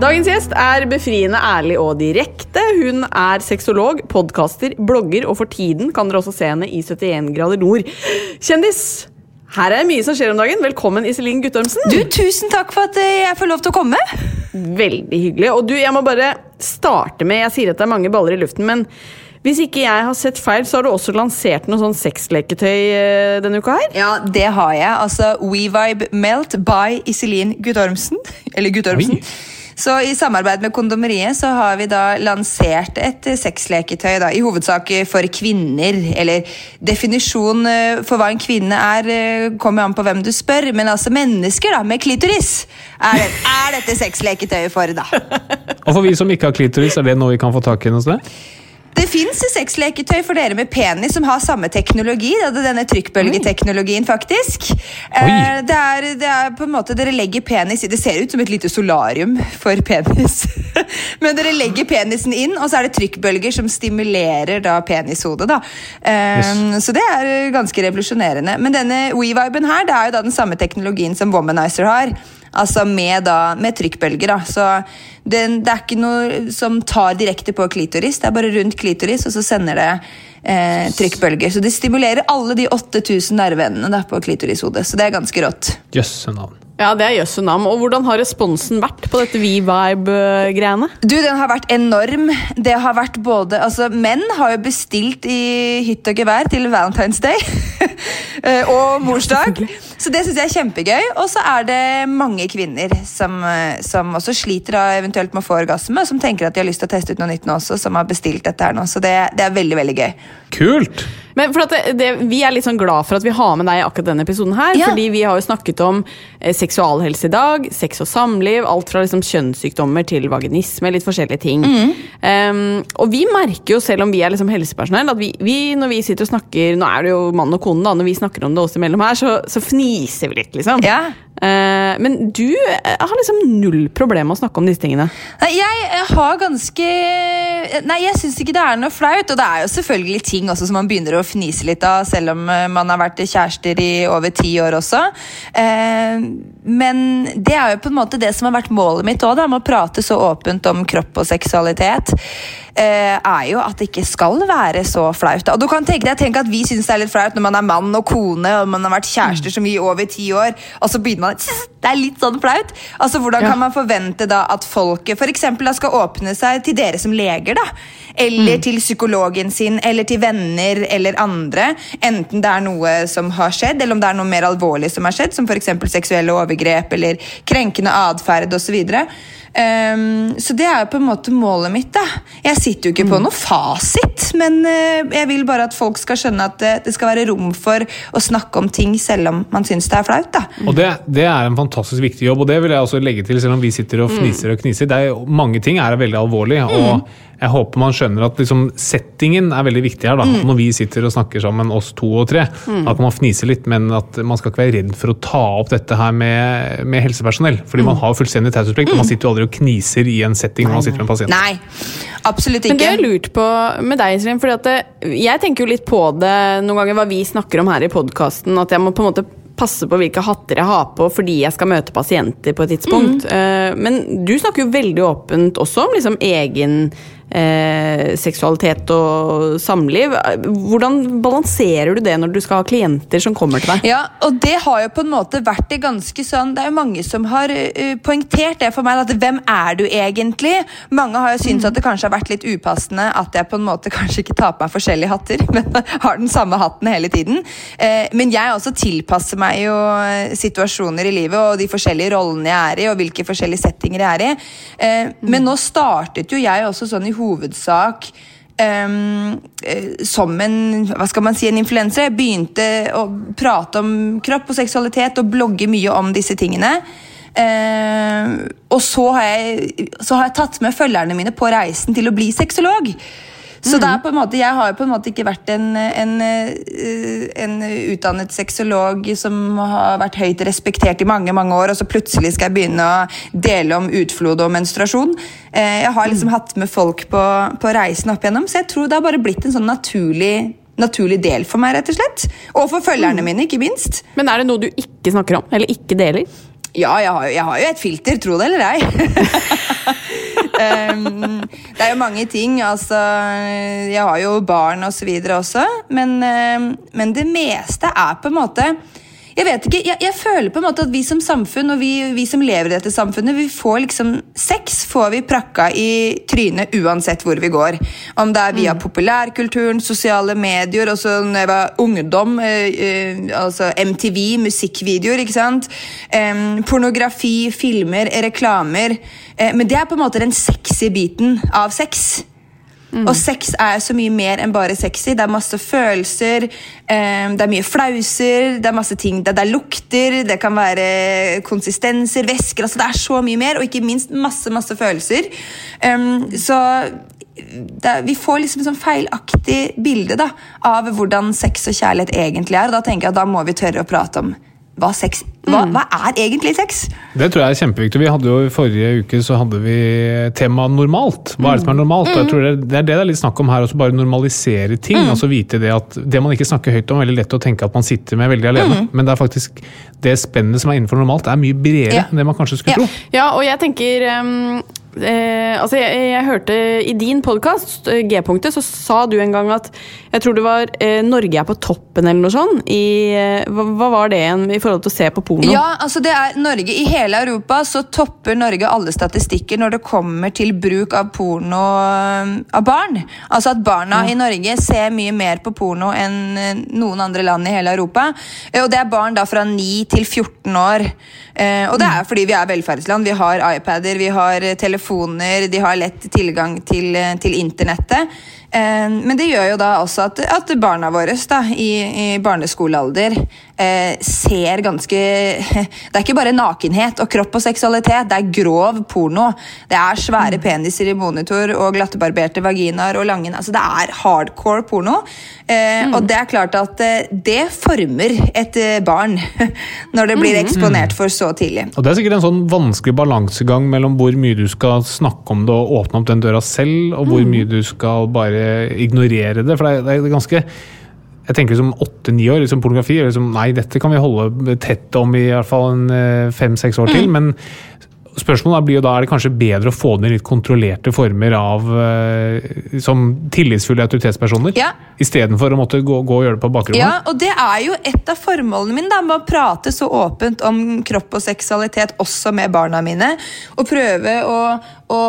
Dagens gjest er befriende ærlig og direkte. Hun er sexolog, podkaster, blogger, og for tiden kan dere også se henne i 71 grader nord. Kjendis! Her er mye som skjer om dagen. Velkommen, Iselin Guttormsen. Du, Tusen takk for at jeg får lov til å komme. Veldig hyggelig. Og du, jeg må bare starte med Jeg sier at det er mange baller i luften, men hvis ikke jeg har sett feil, så har du også lansert noe sånn sexleketøy eh, denne uka her? Ja, det har jeg. Altså WeVibe Melt by Iselin Guttormsen. Eller Guttormsen. Oi. Så I samarbeid med Kondomeriet så har vi da lansert et sexleketøy da, i hovedsak for kvinner. Eller definisjon eh, for hva en kvinne er, eh, kommer an på hvem du spør. Men altså mennesker da, med klitoris er, er dette sexleketøyet for. da. Og for vi som ikke har klitoris, er det noe vi kan få tak i noe sted? Fins sexleketøy for dere med penis som har samme teknologi. Det er denne trykkbølgeteknologien, faktisk. Eh, det, er, det er på en måte Dere legger penis i Det ser ut som et lite solarium for penis. Men dere legger penisen inn, og så er det trykkbølger som stimulerer da penishodet. da. Yes. Så det er ganske revolusjonerende. Men denne WeViben her, det er jo da den samme teknologien som Womanizer har. Altså med, da, med trykkbølger. da. Så det, det er ikke noe som tar direkte på klitoris, det er bare rundt klitoris, og så sender det eh, trykkbølger. Så det stimulerer alle de 8000 nerveendene da, på klitorishodet. Så det er ganske rått. Jøsse navn. Ja, det er jøsse navn. Og hvordan har responsen vært på dette V-vibe-greiene? Du, Den har vært enorm. Det har vært både, altså Menn har jo bestilt i hytt og gevær til Valentine's Day og morsdag. Så det syns jeg er kjempegøy. Og så er det mange kvinner som, eh, som også sliter da, eventuelt med å få orgasme, og som tenker at de har lyst til å teste ut noe nytt nå også, som har bestilt dette her nå. Så det, det er veldig, veldig gøy. Kult! Men for at det, det, Vi er litt sånn glad for at vi har med deg i akkurat denne episoden. her, Ja. fordi vi har jo snakket om eh, seksualhelse i dag, sex og samliv, alt fra liksom kjønnssykdommer til vaginisme, litt forskjellige ting. Um, og vi merker jo, selv om vi er liksom helsepersonell, at vi, vi når vi sitter og snakker Nå er det jo mann og kone, da, når vi snakker om det oss imellom her, så, så fniser vi litt, liksom. Ja. Eh, men du eh, har liksom null problem med å snakke om disse tingene. Nei, jeg eh, har ganske Nei, jeg syns ikke det er noe flaut. Og det er jo selvfølgelig ting også som man begynner å fnise litt av, selv om man har vært kjærester i over ti år også. Men det er jo på en måte det som har vært målet mitt òg, med å prate så åpent om kropp og seksualitet. er jo at det ikke skal være så flaut. Og du kan tenke deg, tenk at Vi syns det er litt flaut når man er mann og kone og man har vært kjærester så mye i over ti år, og så begynner man Det er litt sånn flaut. Altså, Hvordan Ja. kan man forvente da at folket for eksempel, da skal åpne seg til dere som leger? da? Eller til psykologen sin, eller til venner eller andre. Enten det er noe som har skjedd, eller om det er noe mer alvorlig som har skjedd, som f.eks. seksuelle overgrep eller krenkende atferd osv. Um, så det er jo på en måte målet mitt. da. Jeg sitter jo ikke på noe fasit, men uh, jeg vil bare at folk skal skjønne at det, det skal være rom for å snakke om ting selv om man syns det er flaut. da. Og det, det er en fantastisk viktig jobb, og det vil jeg også legge til, selv om vi sitter og fniser og kniser. Det er, mange ting er veldig alvorlig, og jeg håper man skjønner at liksom, settingen er veldig viktig her. da. Når vi sitter og snakker sammen, oss to og tre, Mm. At man fniser litt, men at man skal ikke være redd for å ta opp dette her med, med helsepersonell. Fordi man har fullstendig taushetsplikt, og man sitter jo aldri og kniser i en setting når man sitter med en pasient. Nei, absolutt ikke. Men det er lurt på med deg, Iselin, fordi at det, jeg tenker jo litt på det noen ganger hva vi snakker om her i podkasten, at jeg må på en måte passe på hvilke hatter jeg har på fordi jeg skal møte pasienter på et tidspunkt. Mm. Men du snakker jo veldig åpent også om liksom egen eh, seksualitet og samliv. Hvordan balanserer du det når du skal ha klienter som kommer til deg? Ja, og det har jo på en måte vært det ganske sånn Det er jo mange som har uh, poengtert det for meg. At hvem er du egentlig? Mange har jo syntes at det kanskje har vært litt upassende at jeg på en måte kanskje ikke tar på meg forskjellige hatter, men har den samme hatten hele tiden. Eh, men jeg også tilpasser meg jo eh, situasjoner i livet og de forskjellige rollene jeg er i, og hvilke forskjellige settinger jeg er i. Eh, Men nå startet jo jeg også sånn i hovedsak eh, som en hva skal man si, en influenser. Jeg begynte å prate om kropp og seksualitet og blogge mye om disse tingene. Uh, og så har, jeg, så har jeg tatt med følgerne mine på reisen til å bli sexolog. Så det er på en måte, Jeg har på en måte ikke vært en, en, eh, en utdannet sexolog som har vært høyt respektert i mange mange år, og så plutselig skal jeg begynne å dele om utflod og menstruasjon. Eh, Jeg har liksom hatt med folk på, på reisen opp igjennom, så jeg tror det har bare blitt en sånn naturlig, naturlig del for meg, rett og slett. Og for følgerne mine, ikke minst. Men er det noe du ikke snakker om? Eller ikke deler? Ja, jeg har, jo- jeg har jo et filter, tro det eller ei. um, det er jo mange ting. Altså, jeg har jo barn og så videre også. Men, um, men det meste er på en måte jeg vet ikke, jeg, jeg føler på en måte at vi som samfunn og vi, vi som lever i dette samfunnet, vi får liksom Sex får vi prakka i trynet uansett hvor vi går. Om det er via populærkulturen, sosiale medier, også når jeg var ungdom, eh, eh, altså MTV, musikkvideoer, ikke sant? Eh, pornografi, filmer, reklamer. Eh, men det er på en måte den sexy biten av sex. Og sex er så mye mer enn bare sexy. Det er masse følelser, um, det er mye flauser, det er masse ting. Det, det er lukter, det kan være konsistenser, væsker altså Det er så mye mer, og ikke minst masse, masse følelser. Um, så det, vi får liksom sånn feilaktig bilde da, av hvordan sex og kjærlighet egentlig er. Og da tenker jeg at da må vi tørre å prate om hva sex hva, hva er egentlig sex? Det tror jeg er kjempeviktig. Vi hadde jo I forrige uke så hadde vi tema normalt. Hva er det som er normalt? Og jeg tror det, det er det det er litt snakk om her, også bare normalisere ting. altså vite Det at det man ikke snakker høyt om, er veldig lett å tenke at man sitter med veldig alene. Men det er faktisk det spennet som er innenfor normalt, er mye bredere Ja. enn det man kanskje skulle Ja. tro. Ja, og jeg tenker Um eh, Altså, jeg, jeg hørte i din podkast, G-punktet, så sa du en gang at Jeg tror det var eh, Norge er på toppen, eller noe sånt. I, eh, hva, hva var det igjen i forhold til å se på porno? Ja, altså det er Norge I hele Europa så topper Norge alle statistikker når det kommer til bruk av porno øh, av barn. Altså at barna i Norge ser mye mer på porno enn øh, noen andre land i hele Europa. Eh, Og det er barn da fra 9 til 14 år. Eh, Og det er fordi vi er velferdsland. Vi har iPader, vi har eh, telefoner, de har lett tilgang til, eh, til internettet. Eh, Men det gjør jo da også at, at barna våre da, i, i barneskolealder eh, ser ganske Det er ikke bare nakenhet og kropp og seksualitet, det er grov porno. Det er svære peniser i monitor og glattebarberte vaginaer og lange altså Det er hardcore porno. Eh, Og det er klart at eh, det former et eh, barn når det blir eksponert for så tidlig. Og Det er sikkert en sånn vanskelig balansegang mellom hvor mye du skal snakke om det og åpne opp den døra selv, og hvor mye du skal bare ignorere det. For det er, det er ganske jeg tenker liksom åtte-ni år, liksom pornografi liksom, Nei, dette kan vi holde tett om i hvert fall en eh, fem-seks år til. Men spørsmålet blir jo da er det kanskje bedre å få det i litt kontrollerte former av eh, som tillitsfulle autoritetspersoner, Ja. istedenfor å måtte gå, gå og gjøre det på bakrommet. Ja, og det er jo et av formålene mine da, med å prate så åpent om kropp og seksualitet også med barna mine. Og prøve å, å,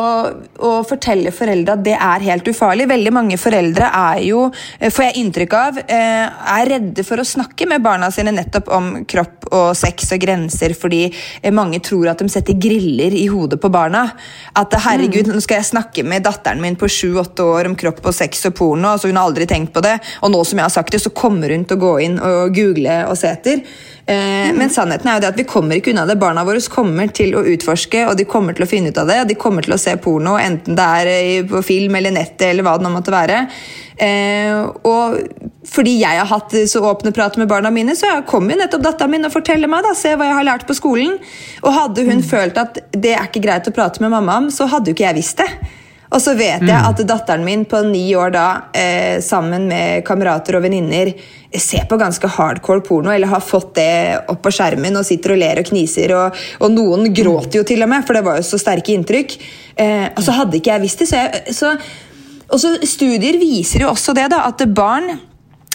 å fortelle foreldre at det er helt ufarlig. Veldig mange foreldre er jo, eh, får jeg inntrykk av, eh, er redde for å snakke med barna sine nettopp om kropp og sex og grenser, fordi eh, mange tror at de setter griller i hodet på barna. At herregud, nå skal jeg snakke med datteren min på sju-åtte år om kropp og sex og porno, altså hun har aldri tenkt på det, og nå som jeg har sagt det, så kommer hun til å gå inn og google og se etter. Eh, Men sannheten er jo det at vi kommer ikke unna det. Barna våre kommer til å utforske, og de kommer til å finne ut av det. De kommer til å se porno, enten det er eh, på film eller nettet eller hva det nå måtte være. Eh, og fordi jeg har hatt så åpne prat med barna mine, så kommer jo nettopp dattera min og forteller meg da, se hva jeg har lært på skolen. Og hadde hun følt at det er ikke greit å prate med mamma om, så hadde jo ikke jeg visst det. Og så vet jeg at datteren min på ni år da, eh, sammen med kamerater og venninner, ser på ganske hardcore porno, eller har fått det opp på skjermen og sitter og ler og kniser. Og, og noen gråter jo til og med, for det var jo så sterke inntrykk. Eh, og så hadde ikke jeg visst det. Så jeg, så, og så Studier viser jo også det, da, at barn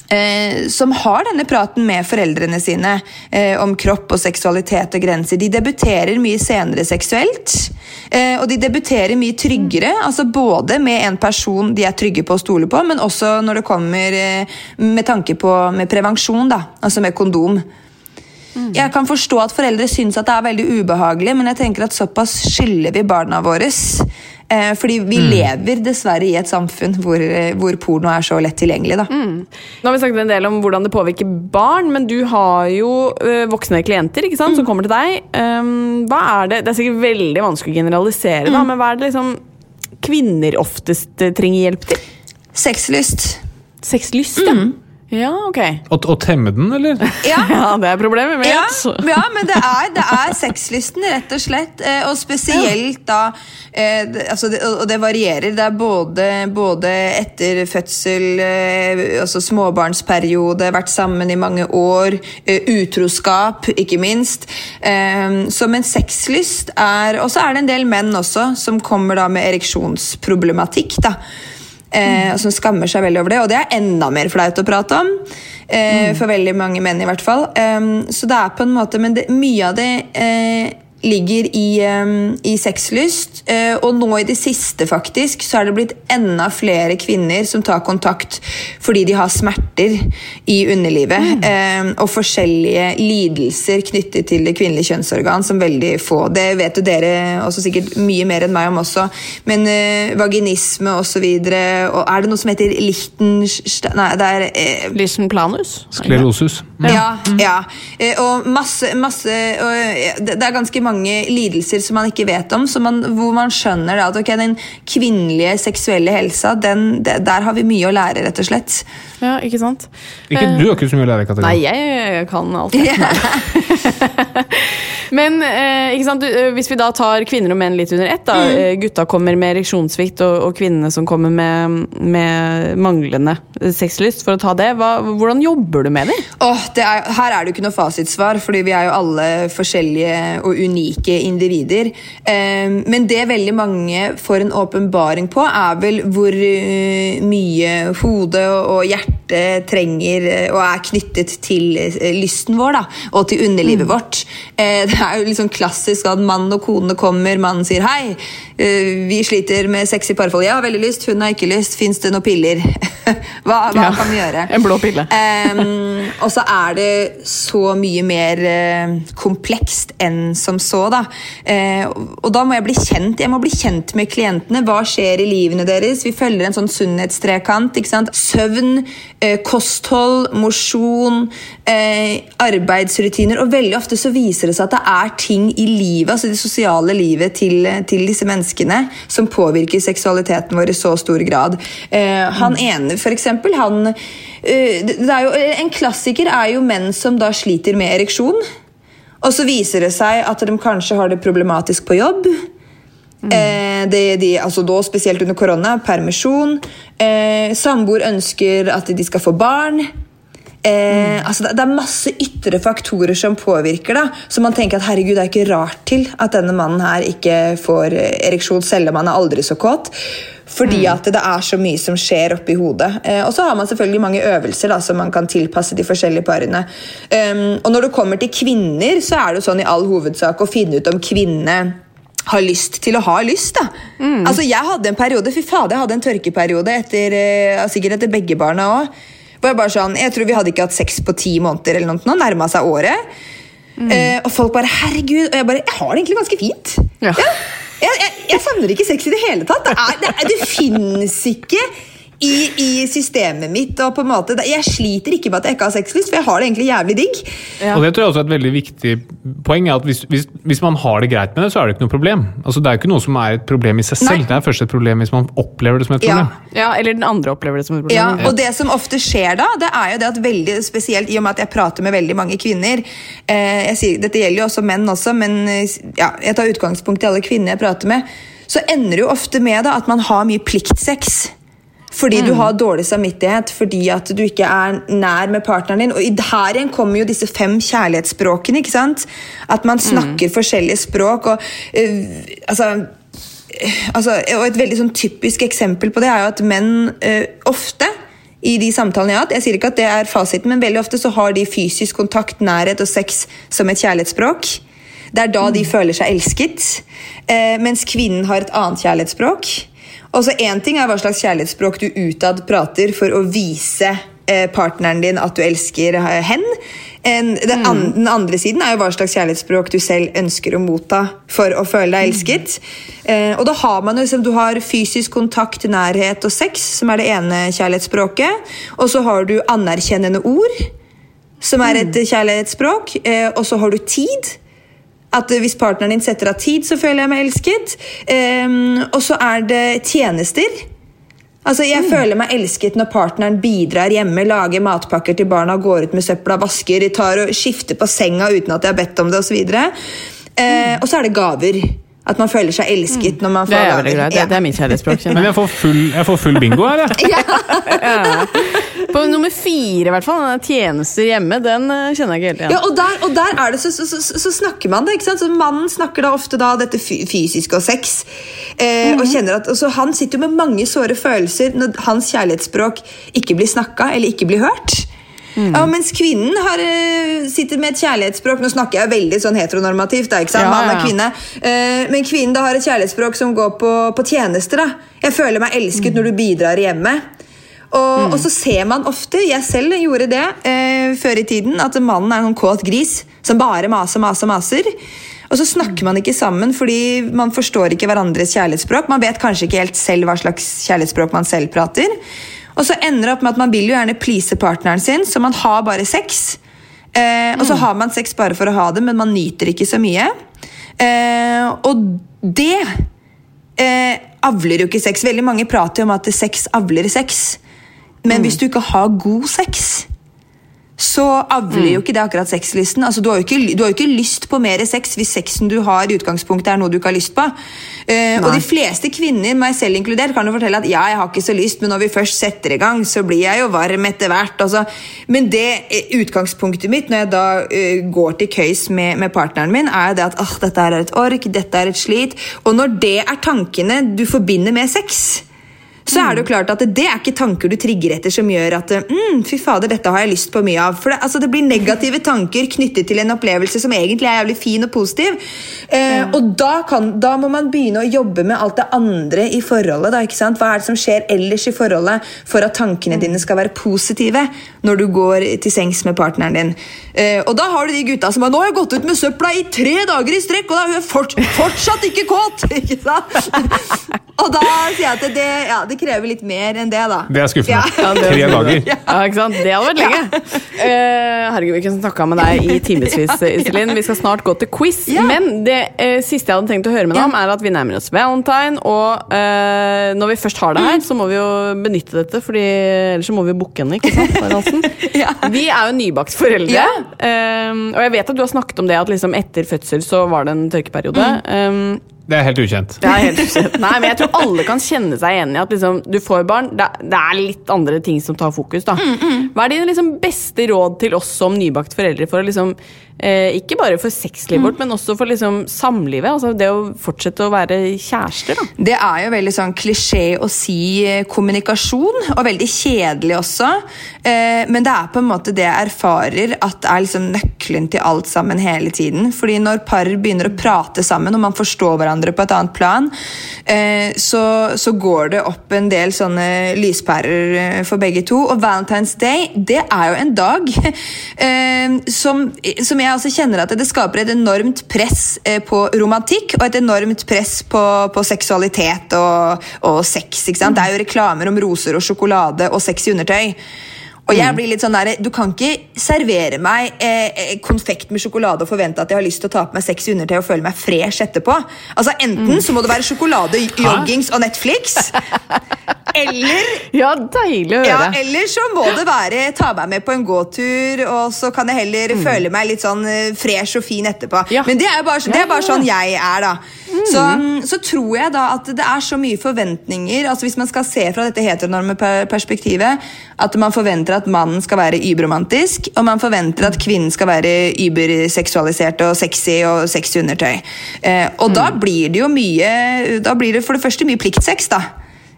Eh, som har denne praten med foreldrene sine eh, om kropp og seksualitet og grenser. De debuterer mye senere seksuelt, eh, og de debuterer mye tryggere. altså Både med en person de er trygge på å stole på, men også når det kommer eh, med tanke på med prevensjon, da, altså med kondom. Jeg kan forstå at foreldre syns at det er veldig ubehagelig, men jeg tenker at såpass skylder vi barna våre. Eh, fordi vi lever dessverre i et samfunn hvor, eh, hvor porno er så lett tilgjengelig. da. Nå har vi snakket en del om hvordan det påvirker barn, men du har jo ø, voksne klienter ikke sant, som kommer til deg. Um, hva er det, det er sikkert veldig vanskelig å generalisere, da, men hva er det liksom kvinner oftest eh, trenger hjelp til? Sexlyst. Sexlyst, ja. Ja, ok. Og, og temme den, eller? Ja, Ja, det er problemet mitt. ja, ja men det er, det er sexlysten, rett og slett. Eh, Og spesielt da eh, det- altså det, Og det varierer. Det er både, både etter fødsel, eh, altså småbarnsperiode, vært sammen i mange år, eh, utroskap, ikke minst. Eh, Så men sexlyst er Og så er det en del menn også som kommer da med ereksjonsproblematikk. da eh, og som skammer seg veldig over det. Og det er enda mer flaut å prate om. Eh, For veldig mange menn, i hvert fall. Um, så det er på en måte Men det, mye av det eh, ligger i, um, i sexlyst. Uh, og nå i det siste faktisk så er det blitt enda flere kvinner som tar kontakt fordi de har smerter i underlivet. eh, og forskjellige lidelser knyttet til det kvinnelige kjønnsorgan som veldig få. Det vet jo dere også sikkert mye mer enn meg om også. Men uh, vaginisme osv. Og, så videre, og er det noe som heter Lichtenstein Nei, det er uh, Lysen? Sklerosus. ja, ja. Eh, Og masse, masse og, eh, Det det er ganske mange lidelser som man ikke vet om, så man, hvor man skjønner da at okay, den kvinnelige seksuelle helsa, den, det, der har vi mye å lære, rett og slett. Ja, ikke sant? Ikke, du har ikke så mye å lære, Katarina. Nei, jeg kan alt. Yeah. Men eh, ikke sant? Du, eh, hvis vi da tar kvinner og menn litt under ett, da. Mm. eh, Gutta kommer med ereksjonssvikt, og, og kvinnene som kommer med, med manglende eh, sexlyst, for å ta det. Hva, hvordan jobber du med dem? Åh, det er, her er det jo ikke noe fasitsvar, fordi vi er jo alle forskjellige og unike individer. Eh, men det veldig mange får en åpenbaring på, er vel hvor eh, mye hodet og, hjerte trenger eh, og er knyttet til eh, lysten vår, da, og til underlivet vårt. Eh, det er jo liksom klassisk at mann og kone kommer, mannen sier hei, vi sliter med sex i parforhold. Jeg har veldig lyst, hun har ikke lyst. Fins det noen piller? hva hva Ja. kan vi gjøre? En blå pille. um, og så er det så mye mer komplekst enn som så, da. Eh, og da må jeg bli kjent Jeg må bli kjent med klientene. Hva skjer i livene deres? Vi følger en sånn sunnhetstrekant. ikke sant? Søvn, eh, kosthold, mosjon, eh, arbeidsrutiner. Og veldig ofte så viser det seg at det er ting i livet, altså det sosiale livet til, til disse menneskene, som påvirker seksualiteten vår i så stor grad. Eh, han ene, for eksempel, han eh, er jo, En klassiker er jo menn som da sliter med ereksjon. Og så viser det seg at de kanskje har det problematisk på jobb. Eh, det, de, altså da, spesielt under korona, permisjon. Eh, Samboer ønsker at de skal få barn. Eh, altså det, det er masse ytre faktorer som påvirker. da Så man tenker at herregud, det er ikke rart til at denne mannen her ikke får ereksjon, selv om han er aldri så kåt. Fordi at det er så mye som skjer oppi hodet. Eh, og så har man selvfølgelig mange øvelser da, som man kan tilpasse de forskjellige parene. Um, og når det kommer til kvinner, så er det jo sånn i all hovedsak å finne ut om kvinnene har lyst til å ha lyst. da. Altså, Jeg hadde en periode fy fader, jeg hadde en tørkeperiode etter, eh, sikkert etter begge barna òg. Hvor jeg bare sånn, jeg tror vi hadde ikke hatt sex på ti måneder, eller noe, nærma seg året. Eh, og folk bare 'herregud', og jeg bare 'jeg har det egentlig ganske fint'. Ja. Jeg, jeg, jeg savner ikke sex i det hele tatt. Det, er, det, er, det fins ikke i, i systemet mitt. og på en måte, Jeg sliter ikke med at jeg ikke har sexlyst, for jeg har det egentlig jævlig digg. Og det tror jeg også er et veldig viktig poeng. er at hvis, hvis, hvis man har det greit med det, så er det ikke noe problem. Altså Det er jo ikke noe som er et problem i seg selv. Nei. Det er først et problem hvis man opplever det som et problem. Ja, Eller den andre opplever det som et problem. Ja, og det som ofte skjer da, det er jo det at veldig spesielt i og med at jeg prater med veldig mange kvinner eh, jeg sier, Dette gjelder jo også menn også, men eh, ja, jeg tar utgangspunkt i alle kvinner jeg prater med. Så ender det jo ofte med da, at man har mye pliktsex. Fordi du har dårlig samvittighet, fordi at du ikke er nær med partneren din. Og her igjen kommer jo disse fem kjærlighetsspråkene. ikke sant? At man snakker forskjellige språk. og uh, altså altså, og Et veldig sånn typisk eksempel på det er jo at menn uh, ofte i de samtalene jeg har hatt, jeg sier ikke at det er fasiten, men veldig ofte så har de fysisk kontakt, nærhet og sex som et kjærlighetsspråk. Det er da de føler seg elsket. Uh, mens kvinnen har et annet kjærlighetsspråk. Og så Én ting er hva slags kjærlighetsspråk du utad prater for å vise eh, partneren din at du elsker eh, hen. En, den, an, den andre siden er jo hva slags kjærlighetsspråk du selv ønsker å motta for å føle deg elsket. Eh, og da har man jo liksom, Du har fysisk kontakt, nærhet og sex, som er det ene kjærlighetsspråket. Og så har du anerkjennende ord, som er et kjærlighetsspråk. Eh, og så har du tid. At hvis partneren din setter av tid, så føler jeg meg elsket. Um, og så er det tjenester. Altså, Jeg føler meg elsket når partneren bidrar hjemme, lager matpakker til barna, går ut med søpla, vasker, tar og skifter på senga uten at jeg har bedt om det osv. Eh, og så er det gaver. At man føler seg elsket når man Det får er gaver. veldig greit. Det, Ja. det er mitt kjærlighetsspråk. Men jeg. får full, jeg får full bingo her, jeg. På nummer fire, i hvert fall. Tjenester hjemme. Den eh, kjenner jeg ikke helt igjen. Ja, og der, og der er det så, så, så, så snakker man det. ikke sant? Så Mannen snakker da ofte da dette fysiske og sex. Eh, og kjenner at, og så Han sitter jo med mange såre følelser når hans kjærlighetsspråk ikke blir snakka eller ikke blir hørt. Ja, Mens kvinnen har, eh, sitter med et kjærlighetsspråk Nå snakker jeg veldig sånn heteronormativt. Da? Ja, ja. og kvinne. Eh, men kvinnen da har et kjærlighetsspråk som går på, på tjenester. da. Jeg føler meg elsket når du bidrar i Og, og så ser man ofte, jeg selv gjorde det eh, før i tiden, at mannen er en kåt gris som bare maser, maser, maser. Og så snakker man ikke sammen fordi man forstår ikke hverandres kjærlighetsspråk. Man vet kanskje ikke helt selv hva slags kjærlighetsspråk man selv prater. Og så ender det opp med at man vil jo gjerne please partneren sin, så man har bare sex. Eh, og så har man sex bare for å ha det, men man nyter ikke så mye. Eh, og det eh, avler jo ikke sex. Veldig mange prater jo om at sex avler sex. Men hvis du ikke har god sex, så avler jo ikke det akkurat sexlysten. Altså, du, har ikke, du har jo ikke lyst på mer sex hvis sexen du har i utgangspunktet er noe du ikke har lyst på. Uh, og de fleste kvinner, meg selv inkludert, kan jo fortelle at ja, jeg har ikke så lyst, men når vi først setter i gang, så blir jeg jo varm etter hvert. Altså. Men det eh, utgangspunktet mitt når jeg da uh, går til køys med, med partneren min, er det at dette er et ork, dette er et slit. Og når det er tankene du forbinder med sex så er det jo klart at det er ikke tanker du trigger etter som gjør at mm, fy fader, dette har jeg lyst på mye av. For det, altså, det blir negative tanker knyttet til en opplevelse som egentlig er jævlig fin og positiv. Eh, Og da, kan, da må man begynne å jobbe med alt det andre i forholdet. Da, ikke sant? Hva er det som skjer ellers i forholdet for at tankene dine skal være positive når du går til sengs med partneren din. Eh, og da har du de gutta som bare 'Nå har jeg gått ut med søpla i tre dager i strekk, og da er hun fort, fortsatt ikke kåt!' Ikke sant? og da sier jeg at det, ja, det krever litt mer enn det, da. Det er skuffende. Ja. Tre dager. Ja, ikke sant? Det hadde vært lenge. Eh, herregud, vi kunne snakka med deg i timevis, Iselin. Vi skal snart gå til quiz. Ja. Men det eh, siste jeg hadde tenkt å høre med deg om, er at vi nærmer oss valentine. Og eh, når vi først har det her, så må vi jo benytte dette, Fordi ellers så må vi jo booke henne. ikke sant? Ja. Vi er jo nybakt foreldre. Ja. Eh, og jeg vet at du har snakket om det at liksom etter fødsel så var det en tørkeperiode. Eh, Det er helt ukjent. det er helt ukjent. Nei, men jeg tror alle kan kjenne seg igjen i at liksom, du får barn. Det, det er litt andre ting som tar fokus. da. Hva er dine liksom, beste råd til oss som nybakte foreldre for å liksom, eh, ikke bare for sexlivet vårt, men også for liksom, samlivet? Altså det å fortsette å være kjærester. da. Det er jo veldig sånn klisjé å si eh, kommunikasjon, og veldig kjedelig også. Eh, men det er på en måte det jeg erfarer at er liksom nøkkelen til alt sammen hele tiden. Fordi når par begynner å prate sammen, og man forstår hverandre på et annet plan, eh, så, så går det opp en del sånne lyspærer eh, for begge to. Og Valentine's Day, det er jo en dag eh, som, som jeg også kjenner at det skaper et enormt press eh, på romantikk, og et enormt press på, på seksualitet og, og sex. Det er jo reklamer om roser og sjokolade og sexy undertøy. Og jeg blir litt sånn der, Du kan ikke servere meg eh, eh, konfekt med sjokolade og forvente at jeg har lyst til å ta på meg sexy undertøy og føle meg fresh etterpå. Altså Enten så må det være sjokolade, joggings og Netflix. Eller Ja, deilig å høre. ja, eller så må det være ta meg med på en gåtur, og så kan jeg heller føle meg litt sånn eh, fresh og fin etterpå. Mm. Ja. Men det er, bare, det er bare sånn jeg er, da. Så, så tror jeg da at det er så mye forventninger altså Hvis man skal se fra dette heteronorme perspektivet, at man forventer at mannen skal være überromantisk, og man forventer at kvinnen skal være überseksualisert og sexy og sexy undertøy. Eh, og da blir det jo mye Da blir det for det første mye pliktsex, da.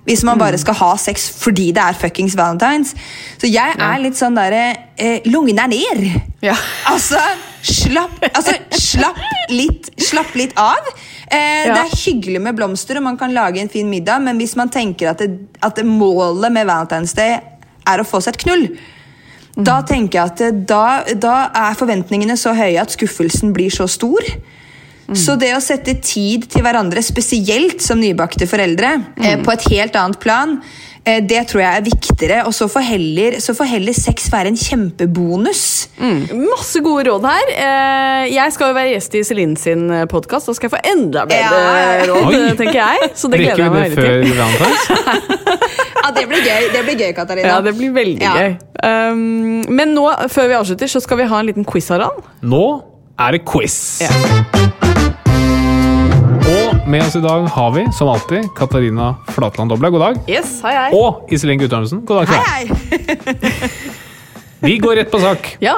Hvis man bare skal ha sex fordi det er fuckings valentines. Så jeg er litt sånn derre eh, Lungene er ned! Ja. Altså, slapp, altså, slapp, litt, slapp litt av. Eh, Ja. Det er hyggelig med blomster, og man kan lage en fin middag, men hvis man tenker at, det, at det målet med Valentine's Day er å få seg et knull, da tenker jeg at da, da er forventningene så høye at skuffelsen blir så stor. Så det å sette tid til hverandre, spesielt som nybakte foreldre, eh, på et helt annet plan, eh, det tror jeg er viktigere. Og så får heller, så får heller sex være en kjempebonus. Masse gode råd her. Eh, Jeg skal jo være gjest i Celine sin podkast, og skal jeg få enda bedre Ja. råd, Oi. tenker jeg. Så det gleder jeg meg det veldig til. før Ja, Det blir gøy, det blir gøy Katarina. Ja, det blir veldig Ja. gøy. Um, men nå, før vi avslutter, så skal vi ha en liten quiz, Harald. Nå er det quiz. Ja. Med oss i dag har vi, som alltid, Katarina Flatland Dobla. God dag. Yes, hei, hei. Og Iselin Guttormsen. God dag. Hei, hei! Vi går rett på sak. Ja.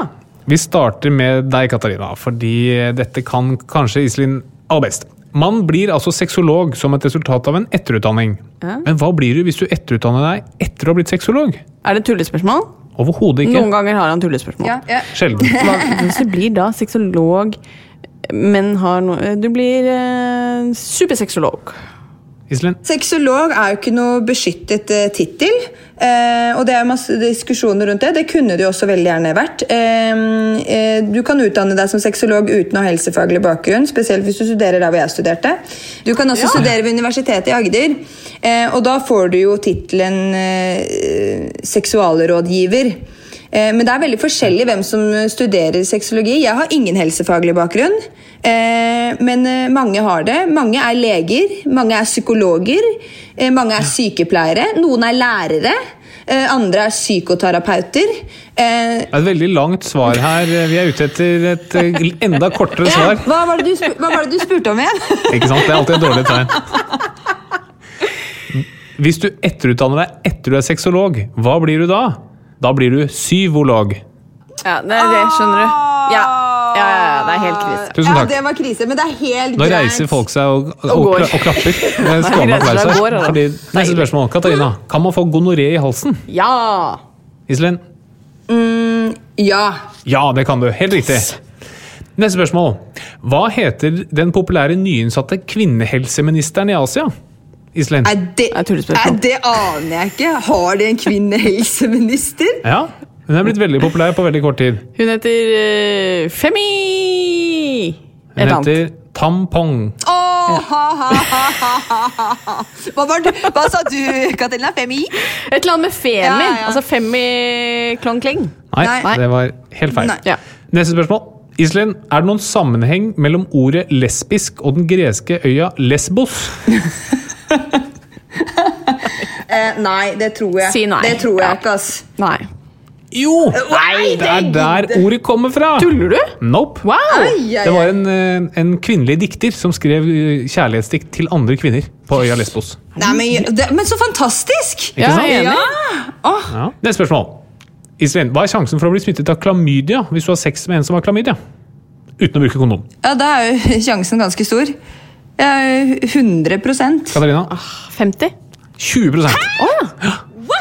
Vi starter med deg, Katarina, fordi dette kan kanskje Iselin aller best. Man blir altså sexolog som et resultat av en etterutdanning. Men hva blir du hvis du etterutdanner deg etter å ha blitt sexolog? Er det tullespørsmål? Overhodet ikke. Noen ganger har han tullespørsmål. Ja, ja. Sjelden. Hva, hvis du blir da sexolog, men har noe Du blir eh, supersexolog. Iselin? Sexolog er jo ikke noe beskyttet eh, tittel. eh, og det er masse diskusjoner rundt det. Det kunne det jo også veldig gjerne vært. Eh, eh, du kan utdanne deg som sexolog uten å ha helsefaglig bakgrunn, spesielt hvis du studerer der hvor jeg studerte. Du kan også studere ved Universitetet i Agder, eh, og da får du jo tittelen eh, seksualrådgiver. Eh, Men det er veldig forskjellig hvem som studerer sexologi. Jeg har ingen helsefaglig bakgrunn, eh, men eh, mange har det. Mange er leger, mange er psykologer, eh, mange er sykepleiere, noen er lærere. Eh, andre er psykoterapeuter. Eh, Det er et veldig langt svar her. Vi er ute etter et eh, enda kortere ja, svar. hva, var det du spur, hva var det du spurte om igjen? Ikke sant? Det er alltid et dårlig tegn. Hvis du etterutdanner deg etter du er sexolog, hva blir du da? Da blir du syvolog. Ja, det, det skjønner du. Ja det er helt krise. Tusen Ja, det var krise, men det er helt Nå greit. reiser folk seg og, og, Og og, klapper. Applaus her. Fordi, neste spørsmål. Katarina, kan man få gonoré i halsen? Ja! Iselin? Ja. Ja, det kan du. Helt riktig. Neste spørsmål. Hva heter den populære nyinnsatte kvinnehelseministeren i Asia? Iselin? Er det, er det aner jeg ikke. Har de en kvinnehelseminister? Ja, hun er blitt veldig populær på veldig kort tid. Hun heter uh, Femi Hun Et annet. heter Tampong. Åh, ha, ha, ha, ha, ha. Hva, var hva sa du, Katarina? Femi? Et eller annet med Femi. Ja, ja. Altså Femi Klong Kleng. Nei, Nei. det var helt feil. Ja. Neste spørsmål. Iselin, er det noen sammenheng mellom ordet lesbisk og den greske øya Lesbos? Eh, nei, det tror jeg. Si nei. Det tror jeg Ja. ikke, ass. Nei. Jo! Nei, Det er der ordet kommer fra! Tuller du? Nope. Wow! Ai, ai, Det var en, eh, en kvinnelig dikter som skrev eh, kjærlighetsdikt til andre kvinner på øya Lesbos. Nei, men, det, men så fantastisk! Ikke Ja, sant? jeg er enig. Ja. Oh. Ja. Neste spørsmål. Iselin, hva er sjansen for å bli smittet av klamydia hvis du har sex med en som har klamydia? Uten å bruke kondom. ja, da er jo sjansen ganske stor. Eh, 100 Katarina? 50? 20 Å ja.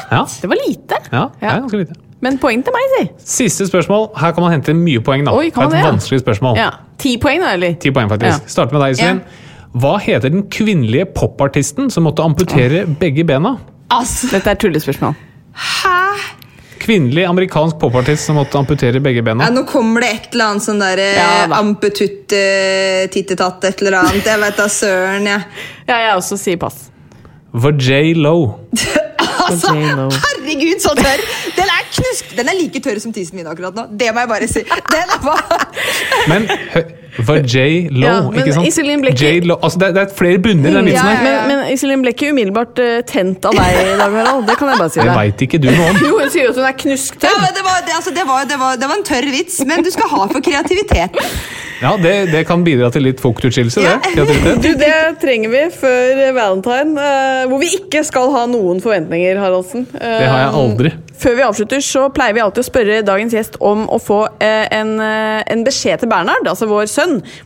Ja, Det var lite. ja, det er ganske lite. Men poeng til meg, si. Siste spørsmål. Her kan man hente mye poeng. da. Oi, kan det er et det, ja. vanskelig spørsmål. Ja. Ti poeng, da, eller? Ti poeng, faktisk. Ja. Starter med deg, Iselin. Hva heter den kvinnelige popartisten som måtte amputere begge bena? Altså, Dette er tullespørsmål. hæ? Kvinnelig amerikansk popartist som måtte amputere begge bena. Ja, nå kommer det et eller annet sånn der Ja, eh, da. ampetutt tittetatt et eller annet. Jeg vet da søren, jeg. Ja, jeg også sier pass. For J. Lo. Altså, herregud, så tørr! Knusk... Den er like tørr som tissen min akkurat nå. Det må jeg bare si. Den bare... Men hø- for J. Lo, Ja, men ikke sant? Ikke- J. Lo. Altså, det, er, det er flere bunner i den vitsen Ja, her. ja, Men, men Iselin ble ikke umiddelbart eh, tent av deg i dag, Harald. Det kan jeg bare si Det veit ikke du noe om. Jo, hun sier at hun er Ja, knusktørr. men det, var, det, altså, det, det, var, det var en tørr vits, men du skal ha for kreativitet. Ja, det, det kan bidra til litt fuktutskillelse, det. Du, det trenger vi før eh, valentine, eh, hvor vi ikke skal ha noen forventninger, Haraldsen. Eh, Det har jeg aldri. Før vi avslutter, så pleier vi alltid å spørre dagens gjest om å få eh, en, eh, en beskjed til Bernhard, altså vår sønn.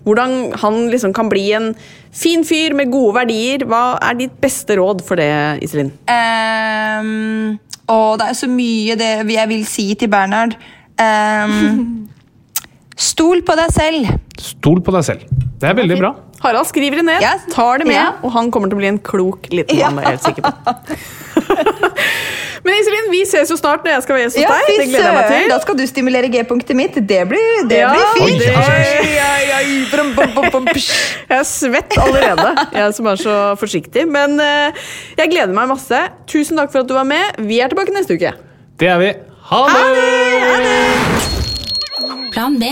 Hvordan han liksom kan bli en fin fyr med gode verdier. Hva er ditt beste råd for det, Iselin? Um, og det er så mye det jeg vil si til Bernhard. Um, stol på deg selv. Stol på deg selv. Det er veldig bra. Harald skriver det ned, Ja. tar det med, Ja. og han kommer til å bli en klok liten Ja. mann. Er jeg helt sikker på. Men Iselin, vi ses jo snart når jeg skal være gjest hos Ja, deg. Det gleder jeg meg til. Da skal du stimulere G-punktet mitt. Det blir, det Ja, blir fint. det- Oi, oi, ai, brum, bum, bum, bum. Jeg er svett allerede, jeg som er så forsiktig. Men uh, jeg gleder meg masse. Tusen takk for at du var med. Vi er tilbake neste uke. Det er vi. Ha det! Plan B.